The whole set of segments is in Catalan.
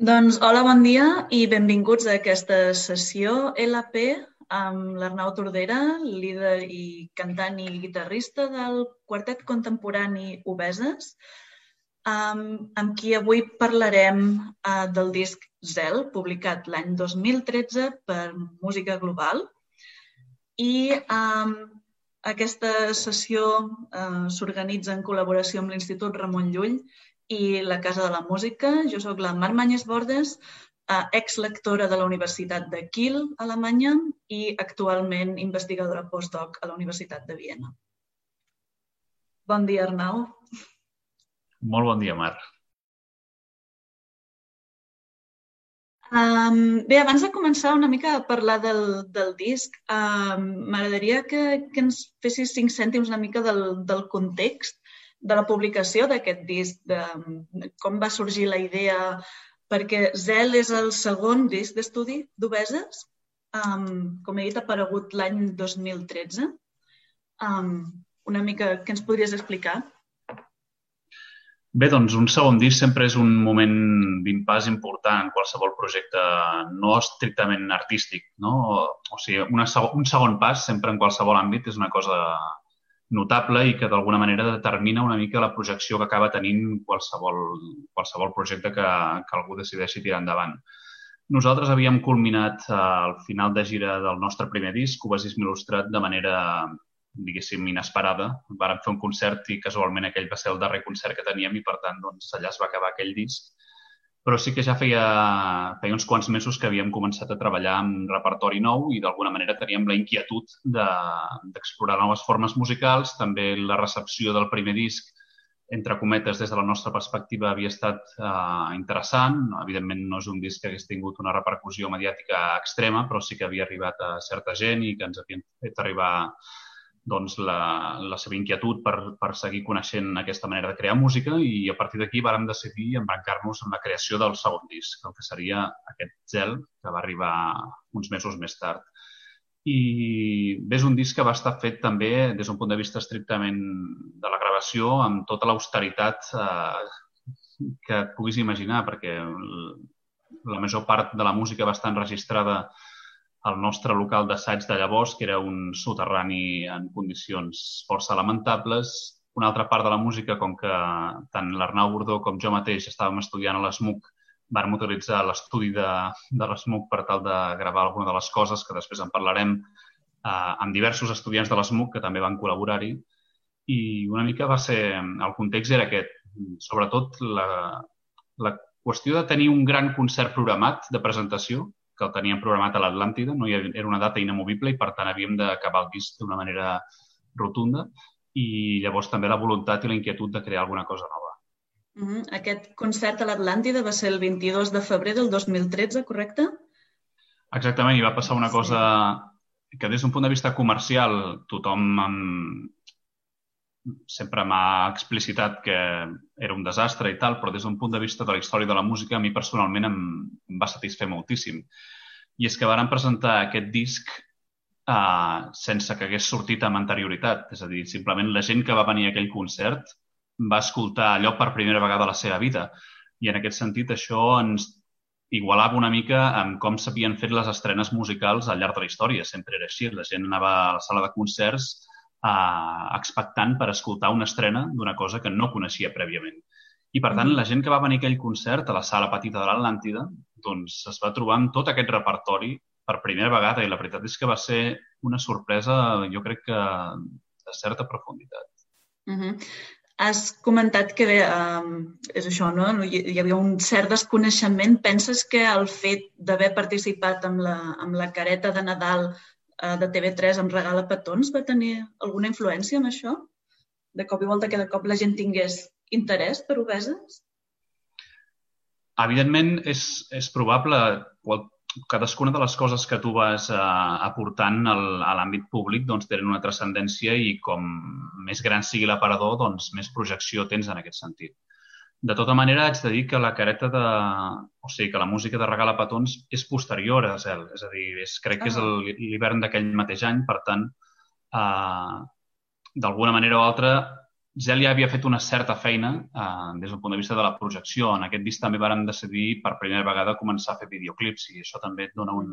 Doncs hola, bon dia i benvinguts a aquesta sessió LP amb l'Arnau Tordera, líder i cantant i guitarrista del quartet contemporani Obeses, amb, amb qui avui parlarem uh, del disc Zel, publicat l'any 2013 per Música Global. I um, aquesta sessió uh, s'organitza en col·laboració amb l'Institut Ramon Llull i la Casa de la Música. Jo sóc la Mar Manyes Bordes, eh, ex-lectora de la Universitat de Kiel, Alemanya, i actualment investigadora postdoc a la Universitat de Viena. Bon dia, Arnau. Molt bon dia, Mar. Um, bé, abans de començar una mica a parlar del, del disc, um, m'agradaria que, que ens fessis cinc cèntims una mica del, del context de la publicació d'aquest disc, de com va sorgir la idea, perquè Zel és el segon disc d'estudi d'Obeses, um, com he dit, ha aparegut l'any 2013. Um, una mica, què ens podries explicar? Bé, doncs un segon disc sempre és un moment d'impàs important en qualsevol projecte no estrictament artístic, no? O sigui, una, un segon pas sempre en qualsevol àmbit és una cosa notable i que d'alguna manera determina una mica la projecció que acaba tenint qualsevol, qualsevol projecte que, que algú decideixi tirar endavant. Nosaltres havíem culminat eh, al final de gira del nostre primer disc, Cubasisme Il·lustrat, de manera, diguéssim, inesperada. Vàrem fer un concert i casualment aquell va ser el darrer concert que teníem i, per tant, doncs, allà es va acabar aquell disc però sí que ja feia, feia uns quants mesos que havíem començat a treballar amb repertori nou i d'alguna manera teníem la inquietud d'explorar de, noves formes musicals. També la recepció del primer disc, entre cometes, des de la nostra perspectiva, havia estat eh, interessant. Evidentment no és un disc que hagués tingut una repercussió mediàtica extrema, però sí que havia arribat a certa gent i que ens havien fet arribar doncs, la, la seva inquietud per, per seguir coneixent aquesta manera de crear música i a partir d'aquí vàrem decidir embarcar-nos en la creació del segon disc, el que seria aquest gel que va arribar uns mesos més tard. I bé, és un disc que va estar fet també des d'un punt de vista estrictament de la gravació amb tota l'austeritat eh, que et puguis imaginar, perquè la major part de la música va estar enregistrada el nostre local d'assaig de llavors, que era un soterrani en condicions força lamentables. Una altra part de la música, com que tant l'Arnau Bordó com jo mateix estàvem estudiant a l'ESMUC, vam utilitzar l'estudi de, de l'ESMUC per tal de gravar alguna de les coses, que després en parlarem, eh, amb diversos estudiants de l'ESMUC que també van col·laborar-hi. I una mica va ser... El context era aquest. Sobretot la, la qüestió de tenir un gran concert programat de presentació, que el teníem programat a l'Atlàntida, no era una data inamovible i per tant havíem d'acabar el disc d'una manera rotunda i llavors també la voluntat i la inquietud de crear alguna cosa nova. Mm -hmm. Aquest concert a l'Atlàntida va ser el 22 de febrer del 2013, correcte? Exactament, i va passar una cosa que des d'un punt de vista comercial tothom amb, sempre m'ha explicitat que era un desastre i tal, però des d'un punt de vista de la història de la música, a mi personalment em, em va satisfer moltíssim. I és que varen presentar aquest disc uh, sense que hagués sortit amb anterioritat. És a dir, simplement la gent que va venir a aquell concert va escoltar allò per primera vegada a la seva vida. I en aquest sentit això ens igualava una mica amb com s'havien fet les estrenes musicals al llarg de la història. Sempre era així. La gent anava a la sala de concerts eh, expectant per escoltar una estrena d'una cosa que no coneixia prèviament. I, per tant, mm. la gent que va venir a aquell concert a la sala petita de l'Atlàntida doncs, es va trobar amb tot aquest repertori per primera vegada i la veritat és que va ser una sorpresa, jo crec que de certa profunditat. Uh -huh. Has comentat que um, és això, no? hi havia un cert desconeixement. Penses que el fet d'haver participat amb la, amb la careta de Nadal Eh, de TV3 em regala petons va tenir alguna influència en això? De cop i volta que de cop la gent tingués interès per obeses? Evidentment, és, és probable. Cadascuna de les coses que tu vas uh, aportant al, a l'àmbit públic doncs, tenen una transcendència i com més gran sigui l'aparador, doncs més projecció tens en aquest sentit. De tota manera, haig de dir que la careta de... O sigui, que la música de Regala Petons és posterior a Zel. És a dir, és, crec que és ah. l'hivern d'aquell mateix any, per tant, eh, d'alguna manera o altra, Zell ja havia fet una certa feina eh, des del punt de vista de la projecció. En aquest disc també varen decidir per primera vegada començar a fer videoclips i això també et dona un,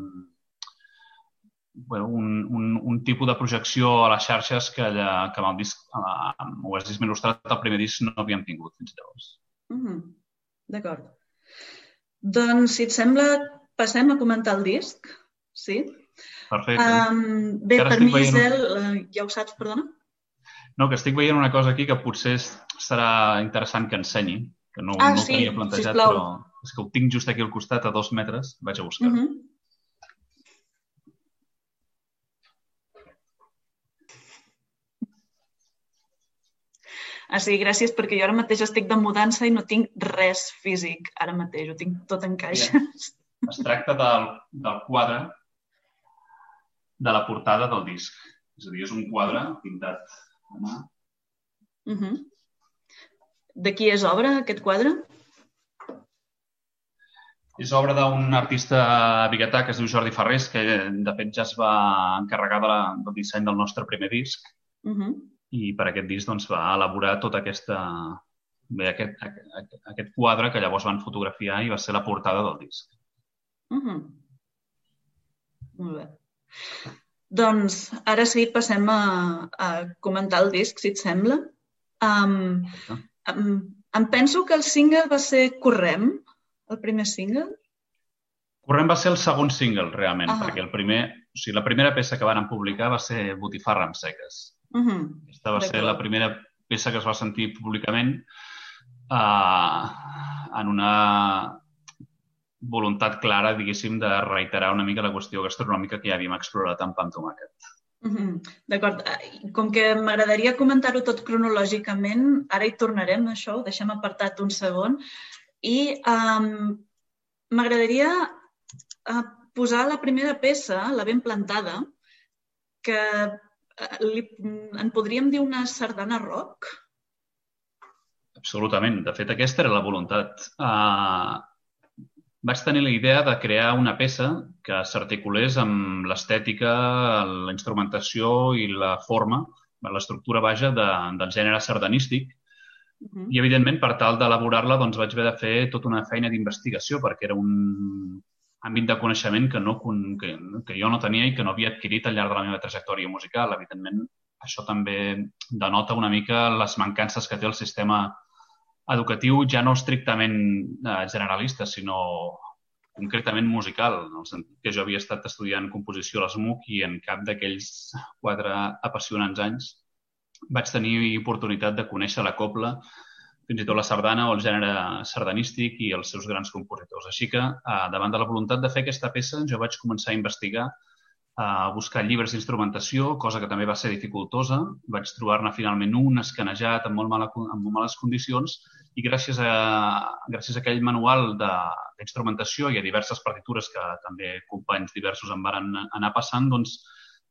bueno, un, un, un tipus de projecció a les xarxes que, que amb el disc, amb el disc il·lustrat, el primer disc no havíem tingut fins llavors. Mm -hmm. D'acord. Doncs, si et sembla, passem a comentar el disc. Sí? Perfecte. Um, bé, per mi, veient... Gisel, uh, ja ho saps, perdona? No, que estic veient una cosa aquí que potser serà interessant que ensenyi, que no, ah, no sí, tenia plantejat, sisplau. però és que ho tinc just aquí al costat, a dos metres, vaig a buscar. Uh mhm. Ah, sí, gràcies, perquè jo ara mateix estic de mudança i no tinc res físic ara mateix, ho tinc tot en caixes. Es tracta del, del quadre de la portada del disc. És a dir, és un quadre pintat Uh -huh. De qui és obra, aquest quadre? És obra d'un artista biguetà que es diu Jordi Ferrés, que de fet ja es va encarregar de la, del disseny del nostre primer disc. Uh -huh. I per aquest disc doncs, va elaborar tota aquesta, bé, aquest, aquest, aquest quadre que llavors van fotografiar i va ser la portada del disc. Uh -huh. Molt bé. Doncs ara sí, passem a, a comentar el disc, si et sembla. Um, um, em penso que el single va ser Correm, el primer single. Correm va ser el segon single, realment, ah. perquè el primer, o sigui, la primera peça que van publicar va ser Botifarra amb seques. Uh -huh. Aquesta va ser la primera peça que es va sentir públicament uh, en una voluntat clara, diguéssim, de reiterar una mica la qüestió gastronòmica que ja havíem explorat amb pa amb tomàquet. Mm -hmm. D'acord. Eh, com que m'agradaria comentar-ho tot cronològicament, ara hi tornarem això, ho deixem apartat un segon, i um, m'agradaria uh, posar la primera peça, la ben plantada, que li, en podríem dir una sardana rock? Absolutament. De fet, aquesta era la voluntat. Uh, vaig tenir la idea de crear una peça que s'articulés amb l'estètica, la instrumentació i la forma, l'estructura vaja de, del gènere sardanístic. Uh -huh. I, evidentment, per tal d'elaborar-la, doncs, vaig haver de fer tota una feina d'investigació, perquè era un àmbit de coneixement que, no, que, que jo no tenia i que no havia adquirit al llarg de la meva trajectòria musical. Evidentment, això també denota una mica les mancances que té el sistema educatiu ja no estrictament eh, generalista, sinó concretament musical, en el sentit que jo havia estat estudiant composició a l'ESMUC i en cap d'aquells quatre apassionants anys vaig tenir oportunitat de conèixer la copla, fins i tot la sardana o el gènere sardanístic i els seus grans compositors. Així que, eh, davant de la voluntat de fer aquesta peça, jo vaig començar a investigar a buscar llibres d'instrumentació, cosa que també va ser dificultosa. Vaig trobar-ne finalment un escanejat en molt, mala, en molt males condicions i gràcies a, gràcies a aquell manual d'instrumentació i a diverses partitures que també companys diversos em van anar passant, doncs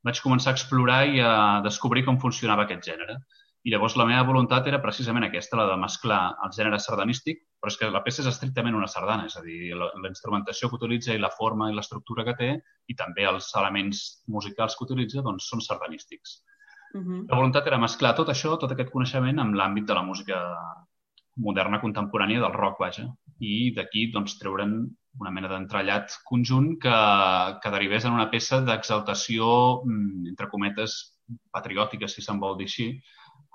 vaig començar a explorar i a descobrir com funcionava aquest gènere. I llavors la meva voluntat era precisament aquesta, la de mesclar el gènere sardanístic, però és que la peça és estrictament una sardana, és a dir, la, instrumentació que utilitza i la forma i l'estructura que té i també els elements musicals que utilitza doncs, són sardanístics. Uh -huh. La voluntat era mesclar tot això, tot aquest coneixement, amb l'àmbit de la música moderna contemporània del rock, vaja. I d'aquí doncs, treure'n una mena d'entrellat conjunt que, que derivés en una peça d'exaltació, mm, entre cometes, patriòtica, si se'n vol dir així,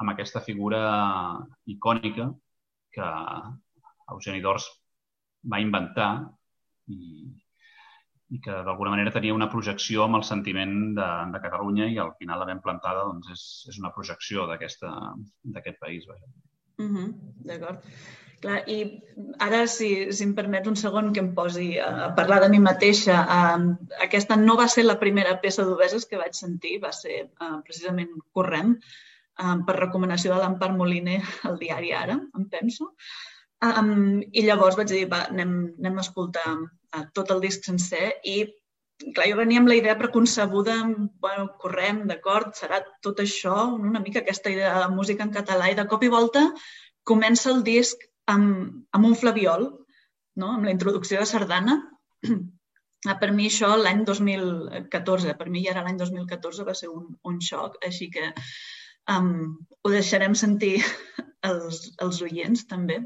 amb aquesta figura icònica que Eugeni d'Ors va inventar i, i que d'alguna manera tenia una projecció amb el sentiment de, de Catalunya i al final la ben plantada doncs, és, és una projecció d'aquest país. Vaja. Mm -hmm, D'acord. Clar, I ara, si, si em permets un segon que em posi a, a parlar de mi mateixa, uh, aquesta no va ser la primera peça d'obeses que vaig sentir, va ser uh, precisament Correm, um, per recomanació de l'Empar Moliner al diari Ara, em penso. Um, I llavors vaig dir, va, anem, anem a escoltar uh, tot el disc sencer i clar, jo venia amb la idea preconcebuda, bueno, correm, d'acord, serà tot això, una mica aquesta idea de música en català i de cop i volta comença el disc amb, amb un flaviol, no? amb la introducció de sardana. per mi això l'any 2014, per mi ja era l'any 2014, va ser un, un xoc, així que Um, ho deixarem sentir els, els oients, també.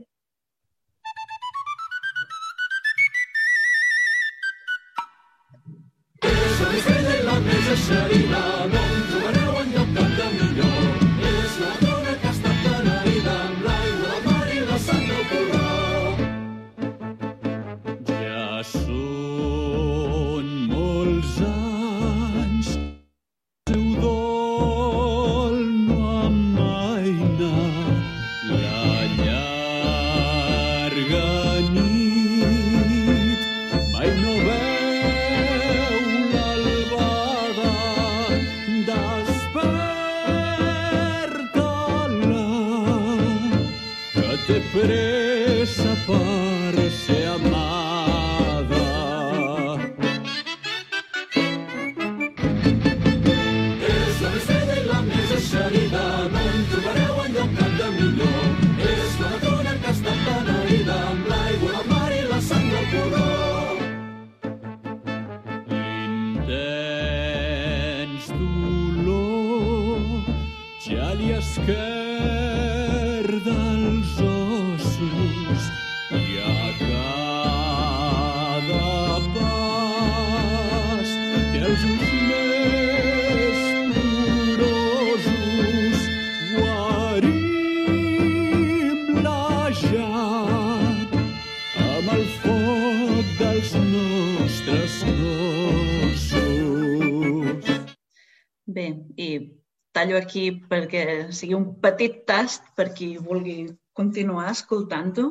Que té tallo aquí perquè sigui un petit tast per qui vulgui continuar escoltant-ho.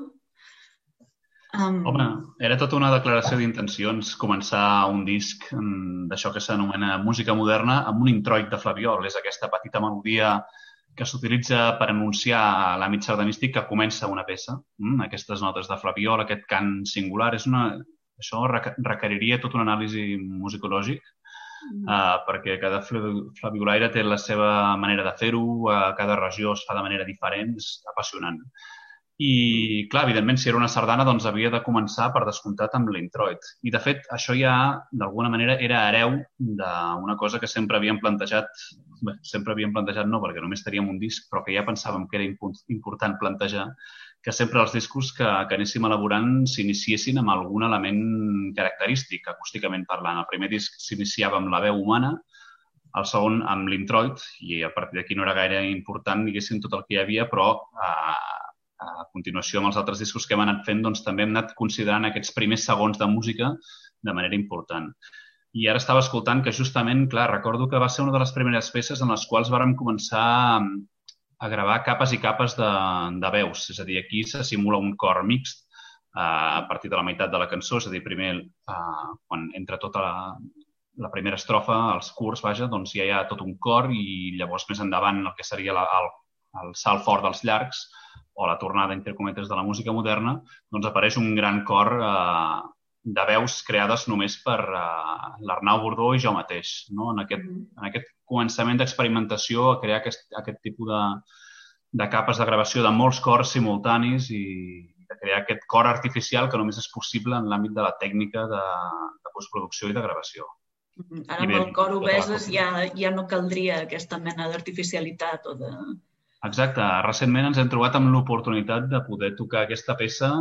Um, Home, era tota una declaració d'intencions començar un disc d'això que s'anomena música moderna amb un introit de Flabiol. És aquesta petita melodia que s'utilitza per anunciar l'àmbit sardanístic que comença una peça. Mm, aquestes notes de Flabiol, aquest cant singular, és una... això requeriria tot un anàlisi musicològic uh, perquè cada flavi- flabiolaire té la seva manera de fer-ho, uh, cada regió es fa de manera diferent, és apassionant. I, clar, evidentment, si era una sardana, doncs havia de començar per descomptat amb l'introit. I, de fet, això ja, d'alguna manera, era hereu d'una cosa que sempre havíem plantejat, bé, sempre havíem plantejat no, perquè només teníem un disc, però que ja pensàvem que era important plantejar, que sempre els discos que, que anéssim elaborant s'iniciessin amb algun element característic, acústicament parlant. El primer disc s'iniciava amb la veu humana, el segon amb l'introit, i a partir d'aquí no era gaire important, diguéssim, tot el que hi havia, però eh, a continuació amb els altres discos que hem anat fent, doncs també hem anat considerant aquests primers segons de música de manera important. I ara estava escoltant que justament, clar, recordo que va ser una de les primeres peces en les quals vàrem començar a gravar capes i capes de, de veus. És a dir, aquí se simula un cor mixt eh, a partir de la meitat de la cançó, és a dir, primer, eh, quan entra tota la, la primera estrofa, els curts, vaja, doncs ja hi ha tot un cor i llavors més endavant el que seria la, el, el salt fort dels llargs o la tornada, entre cometes, de la música moderna, doncs apareix un gran cor eh, de veus creades només per eh, l'Arnau Bordó i jo mateix. No? En, aquest, en aquest començament d'experimentació, a crear aquest, aquest tipus de, de capes de gravació de molts cors simultanis i de crear aquest cor artificial que només és possible en l'àmbit de la tècnica de, de postproducció i de gravació. Ara amb el cor obeses ja, ja no caldria aquesta mena d'artificialitat o de... Exacte. Recentment ens hem trobat amb l'oportunitat de poder tocar aquesta peça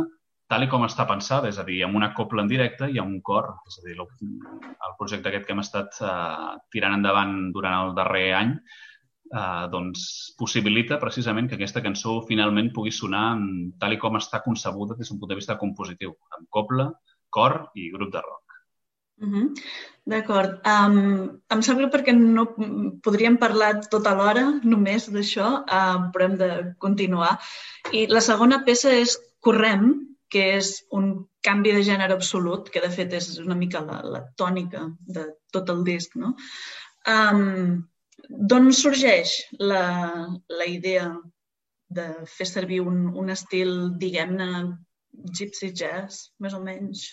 tal i com està pensada, és a dir, amb una copla en directe i amb un cor. És a dir, el projecte aquest que hem estat uh, tirant endavant durant el darrer any uh, doncs possibilita precisament que aquesta cançó finalment pugui sonar tal i com està concebuda des d'un punt de vista compositiu, amb copla, cor i grup de rock. Uh -huh. D'acord. Um, em sap greu perquè no podríem parlar tota l'hora només d'això, uh, però hem de continuar. I la segona peça és Correm, que és un canvi de gènere absolut, que de fet és una mica la, la tònica de tot el disc. No? Um, D'on sorgeix la, la idea de fer servir un, un estil, diguem-ne, gypsy jazz, més o menys?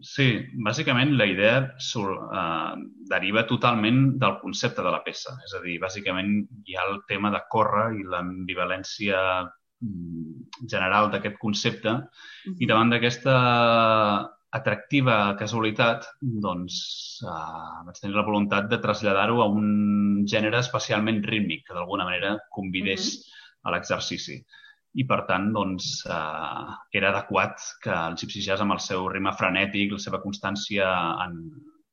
Sí, bàsicament la idea sur, eh, deriva totalment del concepte de la peça. És a dir, bàsicament hi ha el tema de córrer i l'ambivalència general d'aquest concepte i davant d'aquesta atractiva casualitat, doncs uh, vaig tenir la voluntat de traslladar-ho a un gènere especialment rítmic, que d'alguna manera convidés mm -hmm. a l'exercici. I, per tant, doncs, uh, era adequat que el Gypsy Jazz, amb el seu ritme frenètic, la seva constància en,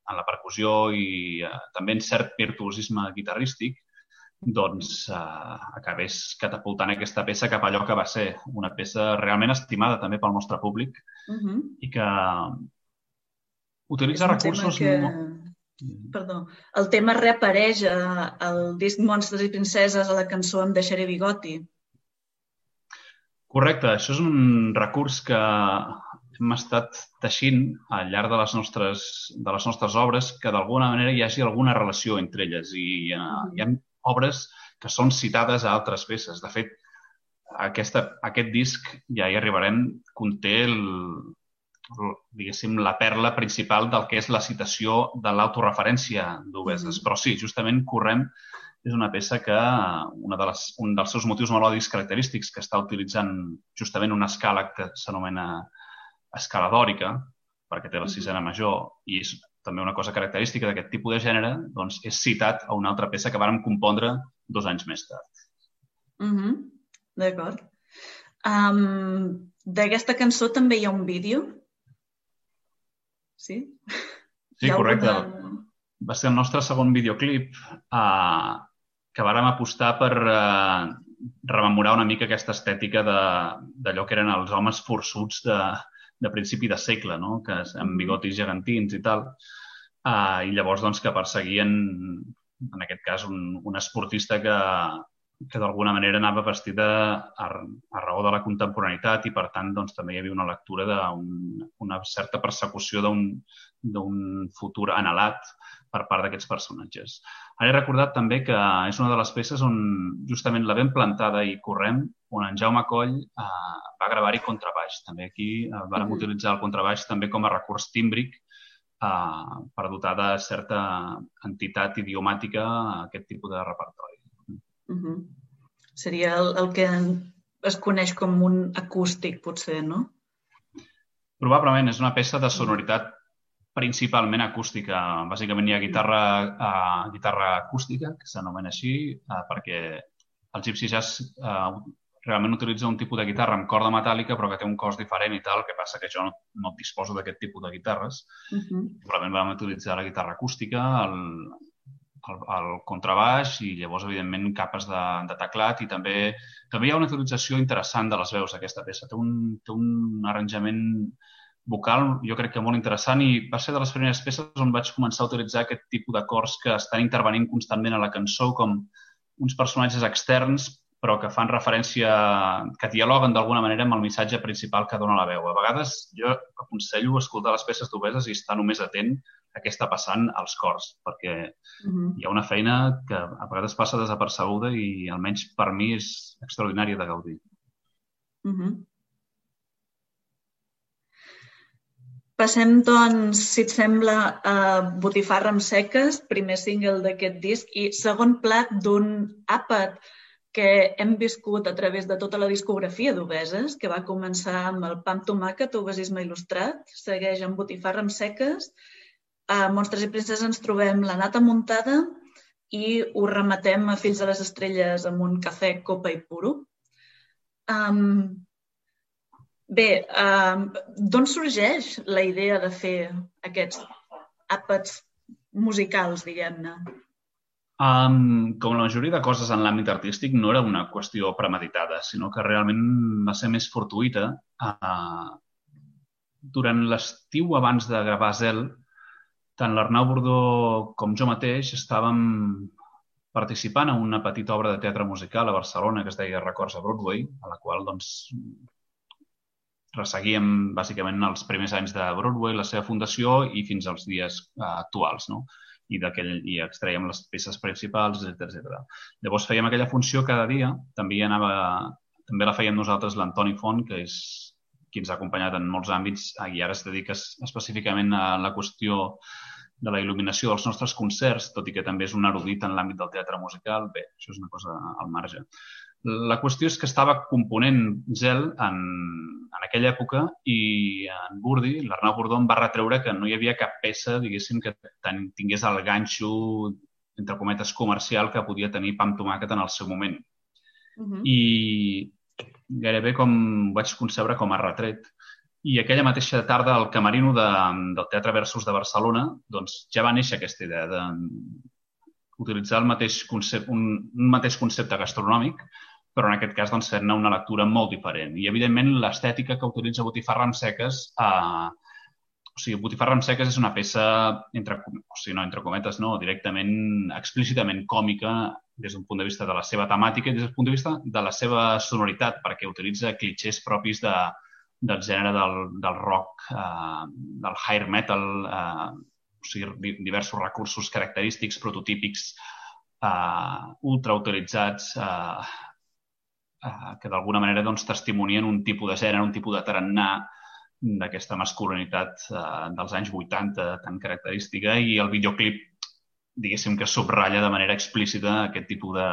en la percussió i uh, també en cert virtuosisme guitarrístic, doncs uh, acabés catapultant aquesta peça cap allò que va ser una peça realment estimada també pel nostre públic uh -huh. i que utilitza recursos... Que... Perdó. El tema reapareix al disc Monstres i Princeses a la cançó Em deixaré bigoti. Correcte. Això és un recurs que hem estat teixint al llarg de les nostres, de les nostres obres que d'alguna manera hi hagi alguna relació entre elles i uh, hi ha obres que són citades a altres peces. De fet, aquesta, aquest disc, ja hi arribarem, conté el, diguéssim, la perla principal del que és la citació de l'autoreferència d'Obeses. Mm. Però sí, justament Correm és una peça que una de les, un dels seus motius melòdics característics que està utilitzant justament una escala que s'anomena escala dòrica, perquè té la sisena major, i és també una cosa característica d'aquest tipus de gènere, doncs és citat a una altra peça que vàrem compondre dos anys més tard. Mm -hmm. D'acord. Um, D'aquesta cançó també hi ha un vídeo? Sí? Sí, correcte. Alguna... Va ser el nostre segon videoclip uh, que vàrem apostar per uh, rememorar una mica aquesta estètica d'allò que eren els homes forçuts de, de principi de segle, no? que amb mm-hmm. bigotis gegantins i tal. Uh, I llavors doncs, que perseguien, en aquest cas, un, un esportista que, que d'alguna manera anava vestida a, a raó de la contemporaneitat i, per tant, doncs, també hi havia una lectura d'una un, certa persecució d'un futur anhelat per part d'aquests personatges. Ara he recordat també que és una de les peces on justament la ben plantada i correm, on en Jaume Coll eh, va gravar-hi contrabaix. També aquí eh, vam mm utilitzar el contrabaix també com a recurs tímbric eh, per dotar de certa entitat idiomàtica a aquest tipus de repertori. Mm -hmm. Seria el, el que es coneix com un acústic, potser, no? Probablement és una peça de sonoritat principalment acústica. Bàsicament hi ha guitarra, uh, guitarra acústica, que s'anomena així, uh, perquè el Gypsy Jazz uh, realment utilitza un tipus de guitarra amb corda metàl·lica però que té un cos diferent i tal, que passa que jo no, no disposo d'aquest tipus de guitarres. Uh -huh. Probablement vam utilitzar la guitarra acústica, el, el, el contrabaix i llavors, evidentment, capes de, de teclat i també també hi ha una utilització interessant de les veus d'aquesta peça. Té un, té un arranjament vocal, jo crec que molt interessant i va ser de les primeres peces on vaig començar a utilitzar aquest tipus d'acords que estan intervenint constantment a la cançó com uns personatges externs però que fan referència, que dialoguen d'alguna manera amb el missatge principal que dona la veu. A vegades jo aconsello escoltar les peces d'obeses i estar només atent a què està passant als cors, perquè uh -huh. hi ha una feina que a vegades passa desapercebuda i almenys per mi és extraordinària de gaudir. Uh -huh. Passem, doncs, si et sembla, a Botifarra amb seques, primer single d'aquest disc, i segon plat d'un àpat que hem viscut a través de tota la discografia d'Obeses, que va començar amb el Pam Tomàquet, Obesisme Il·lustrat, segueix amb Botifarra amb seques, a Monstres i Princeses ens trobem la nata muntada i ho rematem a Fills de les Estrelles amb un cafè, copa i puro. Um, bé, um, d'on sorgeix la idea de fer aquests àpats musicals, diguem-ne? Um, com la majoria de coses en l'àmbit artístic, no era una qüestió premeditada, sinó que realment va ser més fortuïta. Uh, durant l'estiu abans de gravar Zel, tant l'Arnau Bordó com jo mateix estàvem participant en una petita obra de teatre musical a Barcelona que es deia Records a Broadway, a la qual doncs, resseguíem bàsicament els primers anys de Broadway, la seva fundació i fins als dies uh, actuals. No? I, i extraiem les peces principals, etc etc. Llavors fèiem aquella funció cada dia, també anava, també la fèiem nosaltres l'Antoni Font, que és qui ens ha acompanyat en molts àmbits i ara es dedica específicament a la qüestió de la il·luminació dels nostres concerts, tot i que també és un erudit en l'àmbit del teatre musical. Bé, això és una cosa al marge. La qüestió és que estava component Zel en, en aquella època i en Burdi, l'Arnau em va retreure que no hi havia cap peça, diguéssim, que tingués el ganxo, entre cometes, comercial que podia tenir Pam Tomàquet en el seu moment. Uh -huh. I gairebé com vaig concebre com a retret. I aquella mateixa tarda al Camerino de, del Teatre Versus de Barcelona doncs, ja va néixer aquesta idea de utilitzar el mateix concepte, un, un mateix concepte gastronòmic, però en aquest cas doncs, fer-ne una lectura molt diferent. I, evidentment, l'estètica que utilitza Botifarra amb seques eh, o sigui, Botifarra amb seques és una peça, entre, o sigui, no, entre cometes, no, directament, explícitament còmica des d'un punt de vista de la seva temàtica i des d'un punt de vista de la seva sonoritat, perquè utilitza clitxers propis de, del gènere del, del rock, eh, del hair metal, eh, o sigui, diversos recursos característics, prototípics, eh, ultra utilitzats, eh, eh, que d'alguna manera doncs, testimonien un tipus de gènere, un tipus de tarannà, d'aquesta masculinitat eh, dels anys 80 tan característica i el videoclip, diguéssim que subratlla de manera explícita aquest tipus de,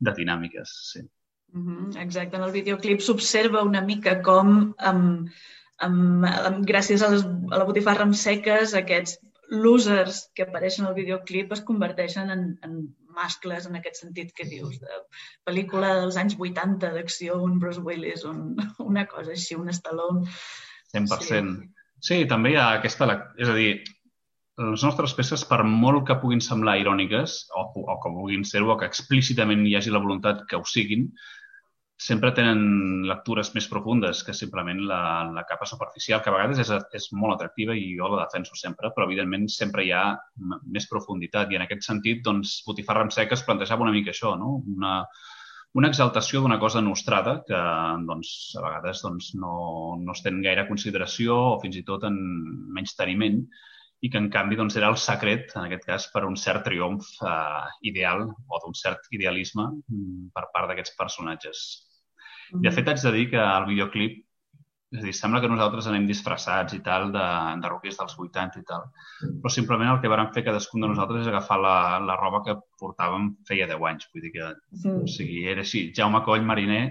de dinàmiques. Sí. Mm -hmm, exacte, en el videoclip s'observa una mica com amb, amb, amb, gràcies a, les, a la botifarra amb seques aquests losers que apareixen al videoclip es converteixen en, en mascles en aquest sentit que dius, de pel·lícula dels anys 80 d'acció, un Bruce Willis, un, una cosa així, un Stallone. 100%. Sí. sí, també hi ha aquesta... És a dir, les nostres peces, per molt que puguin semblar iròniques, o, o que puguin ser-ho, o que explícitament hi hagi la voluntat que ho siguin, sempre tenen lectures més profundes que simplement la, la capa superficial, que a vegades és, és molt atractiva i jo la defenso sempre, però evidentment sempre hi ha més profunditat. I en aquest sentit, doncs, Botifarra amb seques plantejava una mica això, no? Una, una exaltació d'una cosa nostrada que doncs, a vegades doncs, no, no es ten gaire consideració o fins i tot en menys teniment i que en canvi doncs, era el secret, en aquest cas, per un cert triomf eh, ideal o d'un cert idealisme mm, per part d'aquests personatges. Mm. De fet, haig de dir que el videoclip és a dir, sembla que nosaltres anem disfressats i tal de, de roquers dels 80 i tal, però simplement el que vàrem fer cadascun de nosaltres és agafar la, la roba que portàvem feia 10 anys. Vull dir que, sí. o sigui, era així. Jaume Coll, mariner,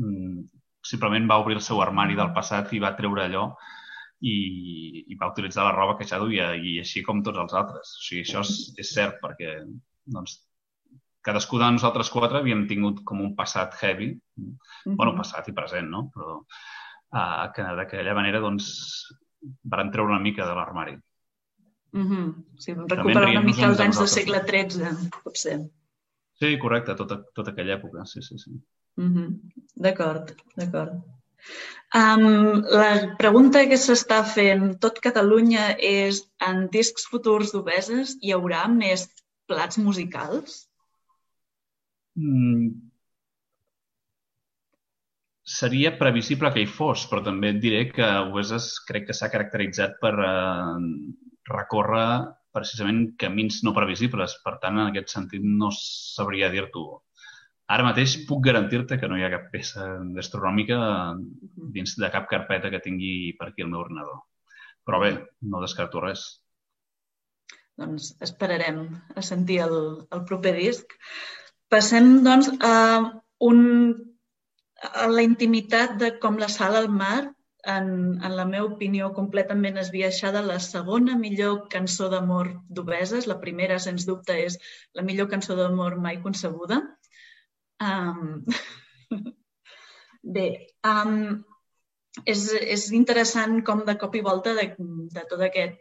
mm, simplement va obrir el seu armari del passat i va treure allò i, i va utilitzar la roba que ja duia i així com tots els altres. O sigui, això és, és cert perquè doncs, cadascú de nosaltres quatre havíem tingut com un passat heavy, mm -hmm. bueno, passat i present, no? Però, uh, que d'aquella manera doncs, van treure una mica de l'armari. Mm -hmm. Sí, recuperar una mica els anys del segle XIII, potser. Sí, correcte, tota, tota aquella època, sí, sí, sí. Mm -hmm. D'acord, d'acord. Um, la pregunta que s'està fent tot Catalunya és en discs futurs d'obeses hi haurà més plats musicals? Mm, seria previsible que hi fos, però també et diré que Obeses crec que s'ha caracteritzat per eh, recórrer precisament camins no previsibles. Per tant, en aquest sentit, no sabria dir-t'ho. Ara mateix puc garantir-te que no hi ha cap peça gastronòmica dins de cap carpeta que tingui per aquí el meu ordenador. Però bé, no descarto res. Doncs esperarem a sentir el, el proper disc. Passem, doncs, a un la intimitat de com la sal al mar, en, en la meva opinió, completament esbiaixada, la segona millor cançó d'amor d'Obeses. La primera, sens dubte, és la millor cançó d'amor mai concebuda. Um... Bé, um, és, és interessant com de cop i volta de, de tot aquest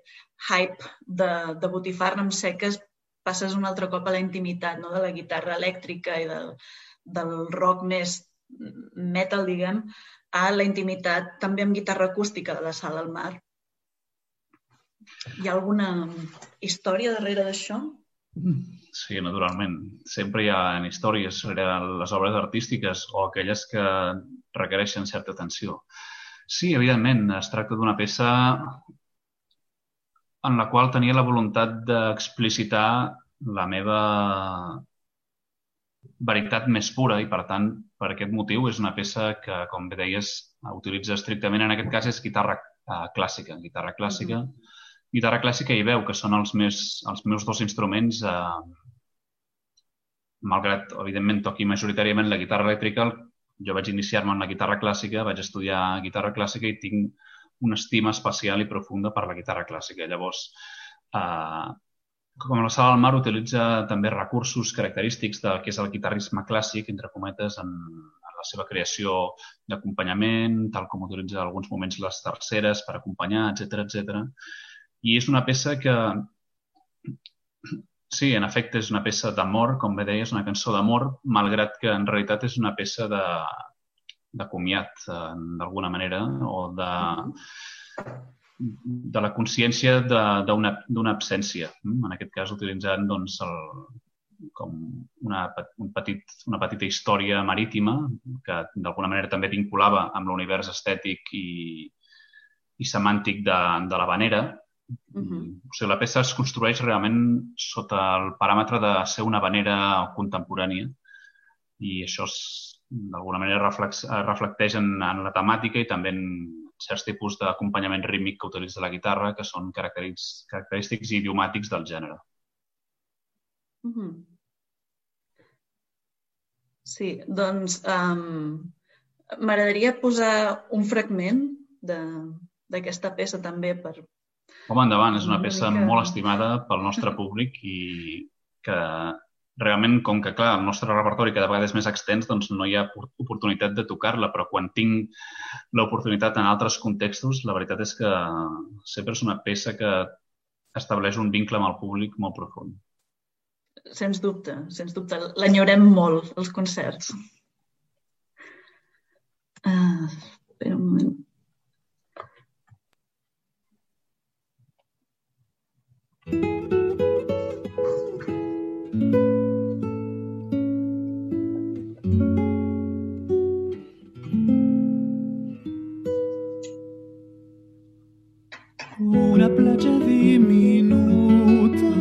hype de, de botifarra amb seques passes un altre cop a la intimitat no? de la guitarra elèctrica i del, del rock més metal, diguem, a la intimitat també amb guitarra acústica de la sala al mar. Hi ha alguna història darrere d'això? Sí, naturalment. Sempre hi ha històries sobre les obres artístiques o aquelles que requereixen certa atenció. Sí, evidentment, es tracta d'una peça en la qual tenia la voluntat d'explicitar la meva veritat més pura i, per tant, per aquest motiu és una peça que, com bé deies, utilitza estrictament, en aquest cas és guitarra uh, clàssica, guitarra clàssica, mm -hmm. Guitarra clàssica i veu, que són els, més, els meus dos instruments uh, malgrat, evidentment, toqui majoritàriament la guitarra elèctrica, jo vaig iniciar-me en la guitarra clàssica, vaig estudiar guitarra clàssica i tinc una estima especial i profunda per la guitarra clàssica. Llavors, eh, com la sala del mar utilitza també recursos característics del que és el guitarrisme clàssic, entre cometes, en, en la seva creació d'acompanyament, tal com utilitza en alguns moments les terceres per acompanyar, etc etc. I és una peça que Sí, en efecte, és una peça d'amor, com bé deia, és una cançó d'amor, malgrat que en realitat és una peça de, de comiat, eh, d'alguna manera, o de, de la consciència d'una absència. Mm? En aquest cas, utilitzant doncs, el, com una, un petit, una petita història marítima que d'alguna manera també vinculava amb l'univers estètic i, i semàntic de, de la vanera, Uh -huh. O sigui, la peça es construeix realment sota el paràmetre de ser una vanera contemporània i això d'alguna manera reflex, reflecteix en, en la temàtica i també en certs tipus d'acompanyament rítmic que utilitza la guitarra, que són característics, idiomàtics del gènere. Uh -huh. Sí, doncs um, m'agradaria posar un fragment d'aquesta peça també per, Home, endavant, és una peça mica... molt estimada pel nostre públic i que realment, com que, clar, el nostre repertori cada vegada és més extens, doncs no hi ha oportunitat de tocar-la, però quan tinc l'oportunitat en altres contextos, la veritat és que sempre és una peça que estableix un vincle amb el públic molt profund. Sens dubte, sens dubte. L'enyorem molt, els concerts. Uh, espera un moment. Una platja diminuta,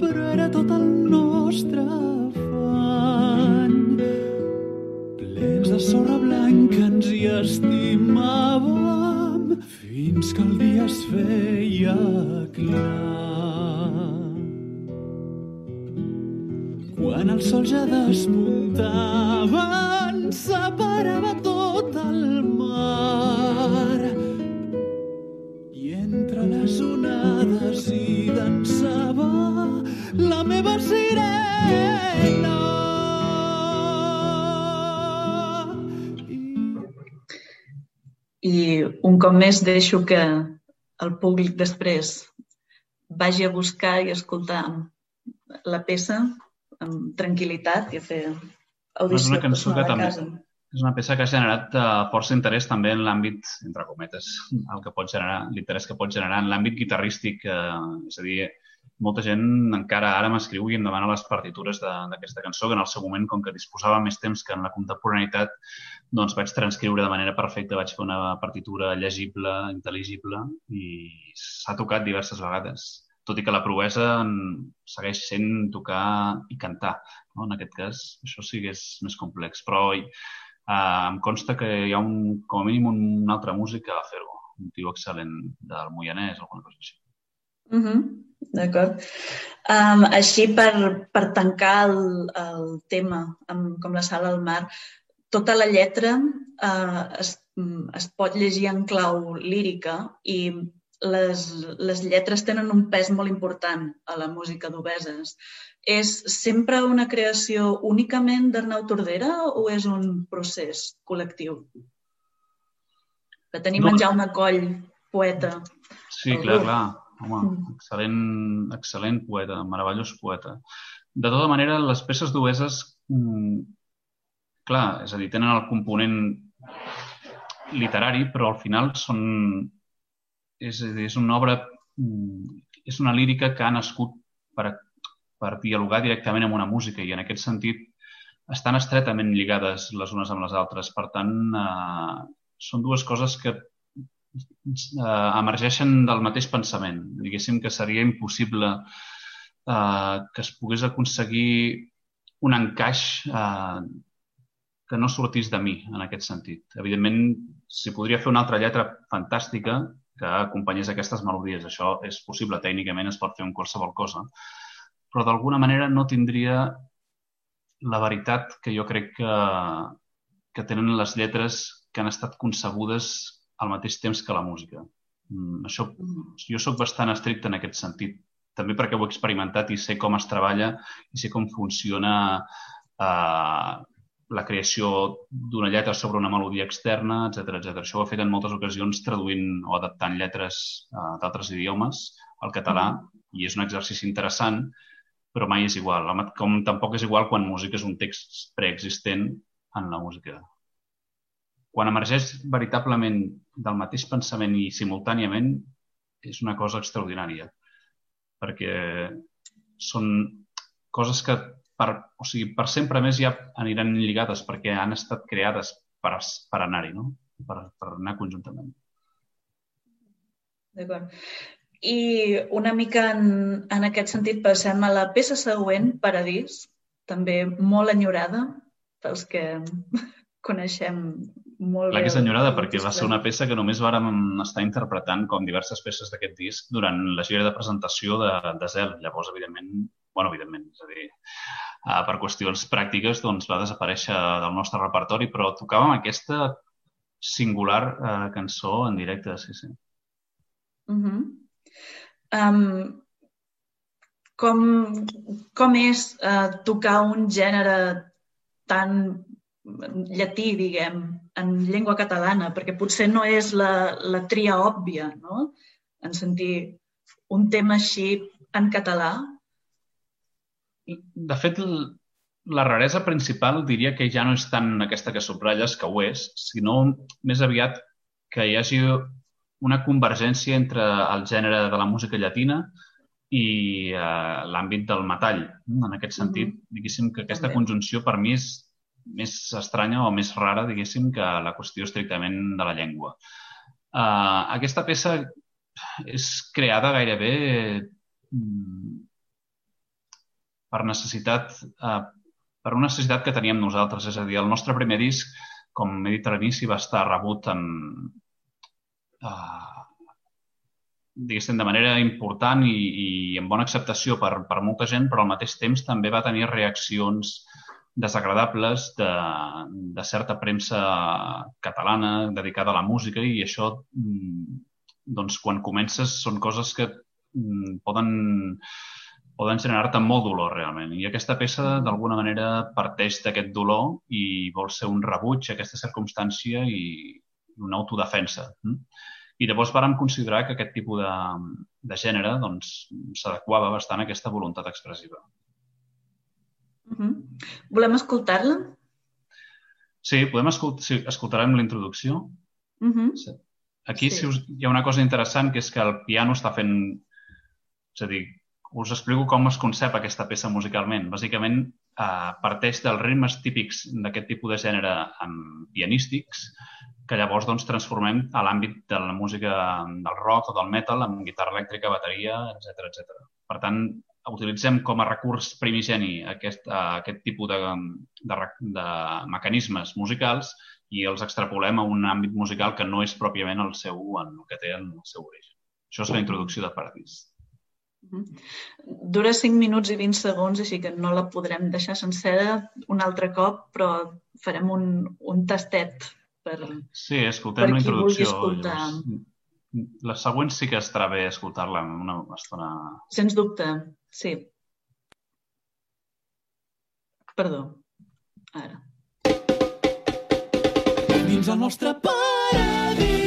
però era tot el nostre afany. Plens de sorra blanca ens hi estimàvem fins que el dia es feia clar. Sol ja despuntava, ens separava tot el mar. I entre les onades hi dansava la meva sirena. I un cop més deixo que el públic després vagi a buscar i escoltar la peça amb tranquil·litat i a fer audició és una cançó que també, casa. És una peça que ha generat uh, força interès també en l'àmbit, entre cometes, el que pot generar, l'interès que pot generar en l'àmbit guitarrístic. Uh, és a dir, molta gent encara ara m'escriu i em demana les partitures d'aquesta cançó, que en el seu moment, com que disposava més temps que en la contemporaneïtat, doncs vaig transcriure de manera perfecta, vaig fer una partitura llegible, intel·ligible i s'ha tocat diverses vegades tot i que la proesa segueix sent tocar i cantar. No? En aquest cas, això sí que és més complex. Però eh, em consta que hi ha un, com a mínim un altre músic va fer-ho, un tio excel·lent del Moianès o alguna cosa així. Mm -hmm. D'acord. Um, així, per, per tancar el, el tema, amb, com la sala al mar, tota la lletra uh, es, es pot llegir en clau lírica i les, les lletres tenen un pes molt important a la música d'Obeses. És sempre una creació únicament d'Arnau Tordera o és un procés col·lectiu? Que tenim no. en Jaume Coll, poeta. Sí, clar, grup. clar. Home, mm. excel·lent, excel·lent poeta, meravellós poeta. De tota manera, les peces d'Obeses, mm, clar, és a dir, tenen el component literari, però al final són és, és una obra, mm, és una lírica que ha nascut per, per dialogar directament amb una música i en aquest sentit estan estretament lligades les unes amb les altres. Per tant, eh, són dues coses que eh, emergeixen del mateix pensament. Diguéssim que seria impossible eh, que es pogués aconseguir un encaix eh, que no sortís de mi, en aquest sentit. Evidentment, si podria fer una altra lletra fantàstica, que acompanyés aquestes melodies. Això és possible, tècnicament es pot fer amb qualsevol cosa, però d'alguna manera no tindria la veritat que jo crec que, que tenen les lletres que han estat concebudes al mateix temps que la música. Mm, això, jo sóc bastant estricte en aquest sentit, també perquè ho he experimentat i sé com es treballa i sé com funciona eh, la creació d'una lletra sobre una melodia externa, etc etc. Això ho he fet en moltes ocasions traduint o adaptant lletres uh, d'altres idiomes al català i és un exercici interessant, però mai és igual. Com tampoc és igual quan música és un text preexistent en la música quan emergeix veritablement del mateix pensament i simultàniament és una cosa extraordinària perquè són coses que per, o sigui, per sempre més ja aniran lligades perquè han estat creades per, per anar-hi, no? per, per anar conjuntament. D'acord. I una mica en, en aquest sentit passem a la peça següent, Paradís, també molt enyorada pels que coneixem molt Clar bé. que és enyorada perquè va ser una peça que només vàrem estar interpretant com diverses peces d'aquest disc durant la gira de presentació de, de Zel. Llavors, evidentment, bueno, evidentment, és a dir, uh, per qüestions pràctiques doncs, va desaparèixer del nostre repertori, però tocàvem aquesta singular uh, cançó en directe, sí, sí. Uh -huh. um, com, com és uh, tocar un gènere tan llatí, diguem, en llengua catalana, perquè potser no és la, la tria òbvia, no? En sentir un tema així en català. De fet, la raresa principal diria que ja no és tant aquesta que subratlles, que ho és, sinó més aviat que hi hagi una convergència entre el gènere de la música llatina i eh, l'àmbit del metall. En aquest sentit, mm -hmm. diguéssim que aquesta conjunció per mi és més estranya o més rara, diguéssim, que la qüestió estrictament de la llengua. Uh, aquesta peça és creada gairebé mm, per necessitat, uh, per una necessitat que teníem nosaltres. És a dir, el nostre primer disc, com he dit a l'inici, va estar rebut en, uh, diguéssim, de manera important i, i amb bona acceptació per, per molta gent, però al mateix temps també va tenir reaccions desagradables de, de certa premsa catalana dedicada a la música i això, mm, doncs, quan comences, són coses que mm, poden, poden generar-te molt dolor, realment. I aquesta peça, d'alguna manera, parteix d'aquest dolor i vol ser un rebuig a aquesta circumstància i una autodefensa. Mm? I llavors vàrem considerar que aquest tipus de, de gènere doncs, s'adequava doncs, bastant a aquesta voluntat expressiva. Uh -huh. Volem escoltar-la? Sí, podem escoltar, sí, escoltarem la introducció. Uh -huh. sí. Aquí sí. Si us, hi ha una cosa interessant que és que el piano està fent... És a dir, us explico com es concep aquesta peça musicalment. Bàsicament, eh, parteix dels ritmes típics d'aquest tipus de gènere pianístics que llavors doncs, transformem a l'àmbit de la música del rock o del metal amb guitarra elèctrica, bateria, etc etc. Per tant, utilitzem com a recurs primigeni aquest, aquest tipus de, de, de mecanismes musicals i els extrapolem a un àmbit musical que no és pròpiament el seu, en el que té el seu origen. Això és la introducció de Paradís. Dura 5 minuts i 20 segons, així que no la podrem deixar sencera un altre cop, però farem un, un tastet per, sí, escoltem per la introducció. Llavors, la següent sí que estarà bé escoltar-la en una estona... Sens dubte. Sí. Perdó. Ara. Dins el nostre paradís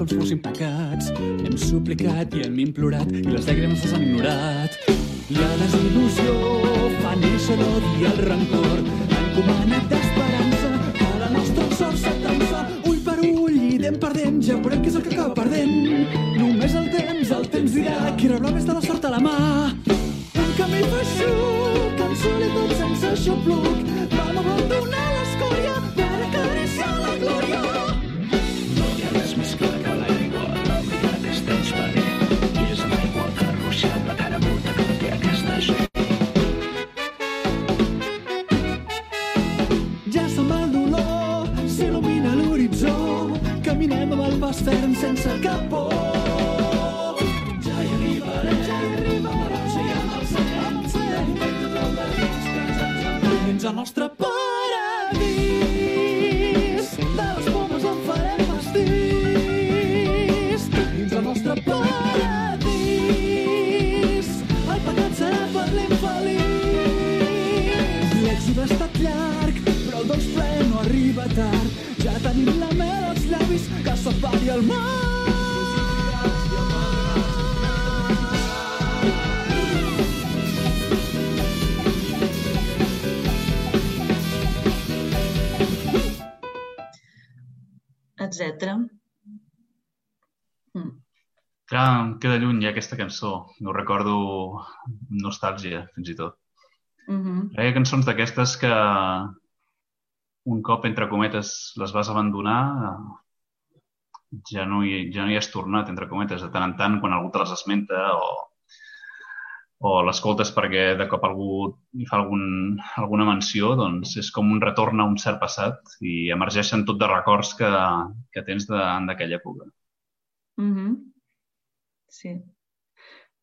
com si fossin pecats. Hem suplicat i hem implorat i les llàgrimes les han ignorat. La desil·lusió fa néixer l'odi i el rancor. Encomanat d'esperança que la nostra sort s'atansa. Ull per ull i dent per dent ja veurem què és el que acaba perdent. Només el temps, el temps dirà qui rebrà més de la cançó. No recordo amb nostàlgia, fins i tot. Mm -hmm. Hi ha cançons d'aquestes que un cop, entre cometes, les vas abandonar, ja no hi, ja no hi has tornat, entre cometes, de tant en tant, quan algú te les esmenta o, o l'escoltes perquè de cop algú hi fa algun, alguna menció, doncs és com un retorn a un cert passat i emergeixen tot de records que, que tens d'aquella època. Mm -hmm. Sí.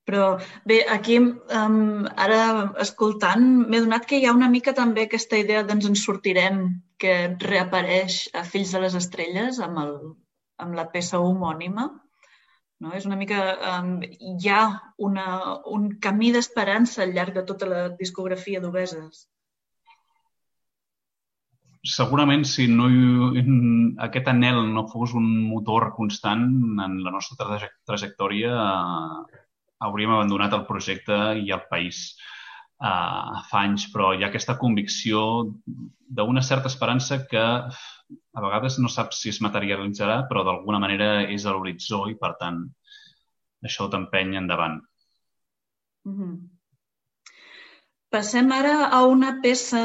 Però bé, aquí um, ara escoltant m'he donat que hi ha una mica també aquesta idea d'ens en sortirem que reapareix a Fills de les Estrelles amb, el, amb la peça homònima. No? És una mica... Um, hi ha una, un camí d'esperança al llarg de tota la discografia d'Obeses. Segurament, si no hi, aquest anel no fos un motor constant en la nostra traje trajectòria, hauríem abandonat el projecte i el país uh, fa anys, però hi ha aquesta convicció d'una certa esperança que a vegades no saps si es materialitzarà, però d'alguna manera és a l'horitzó i, per tant, això t'empeny endavant. Mm -hmm. Passem ara a una peça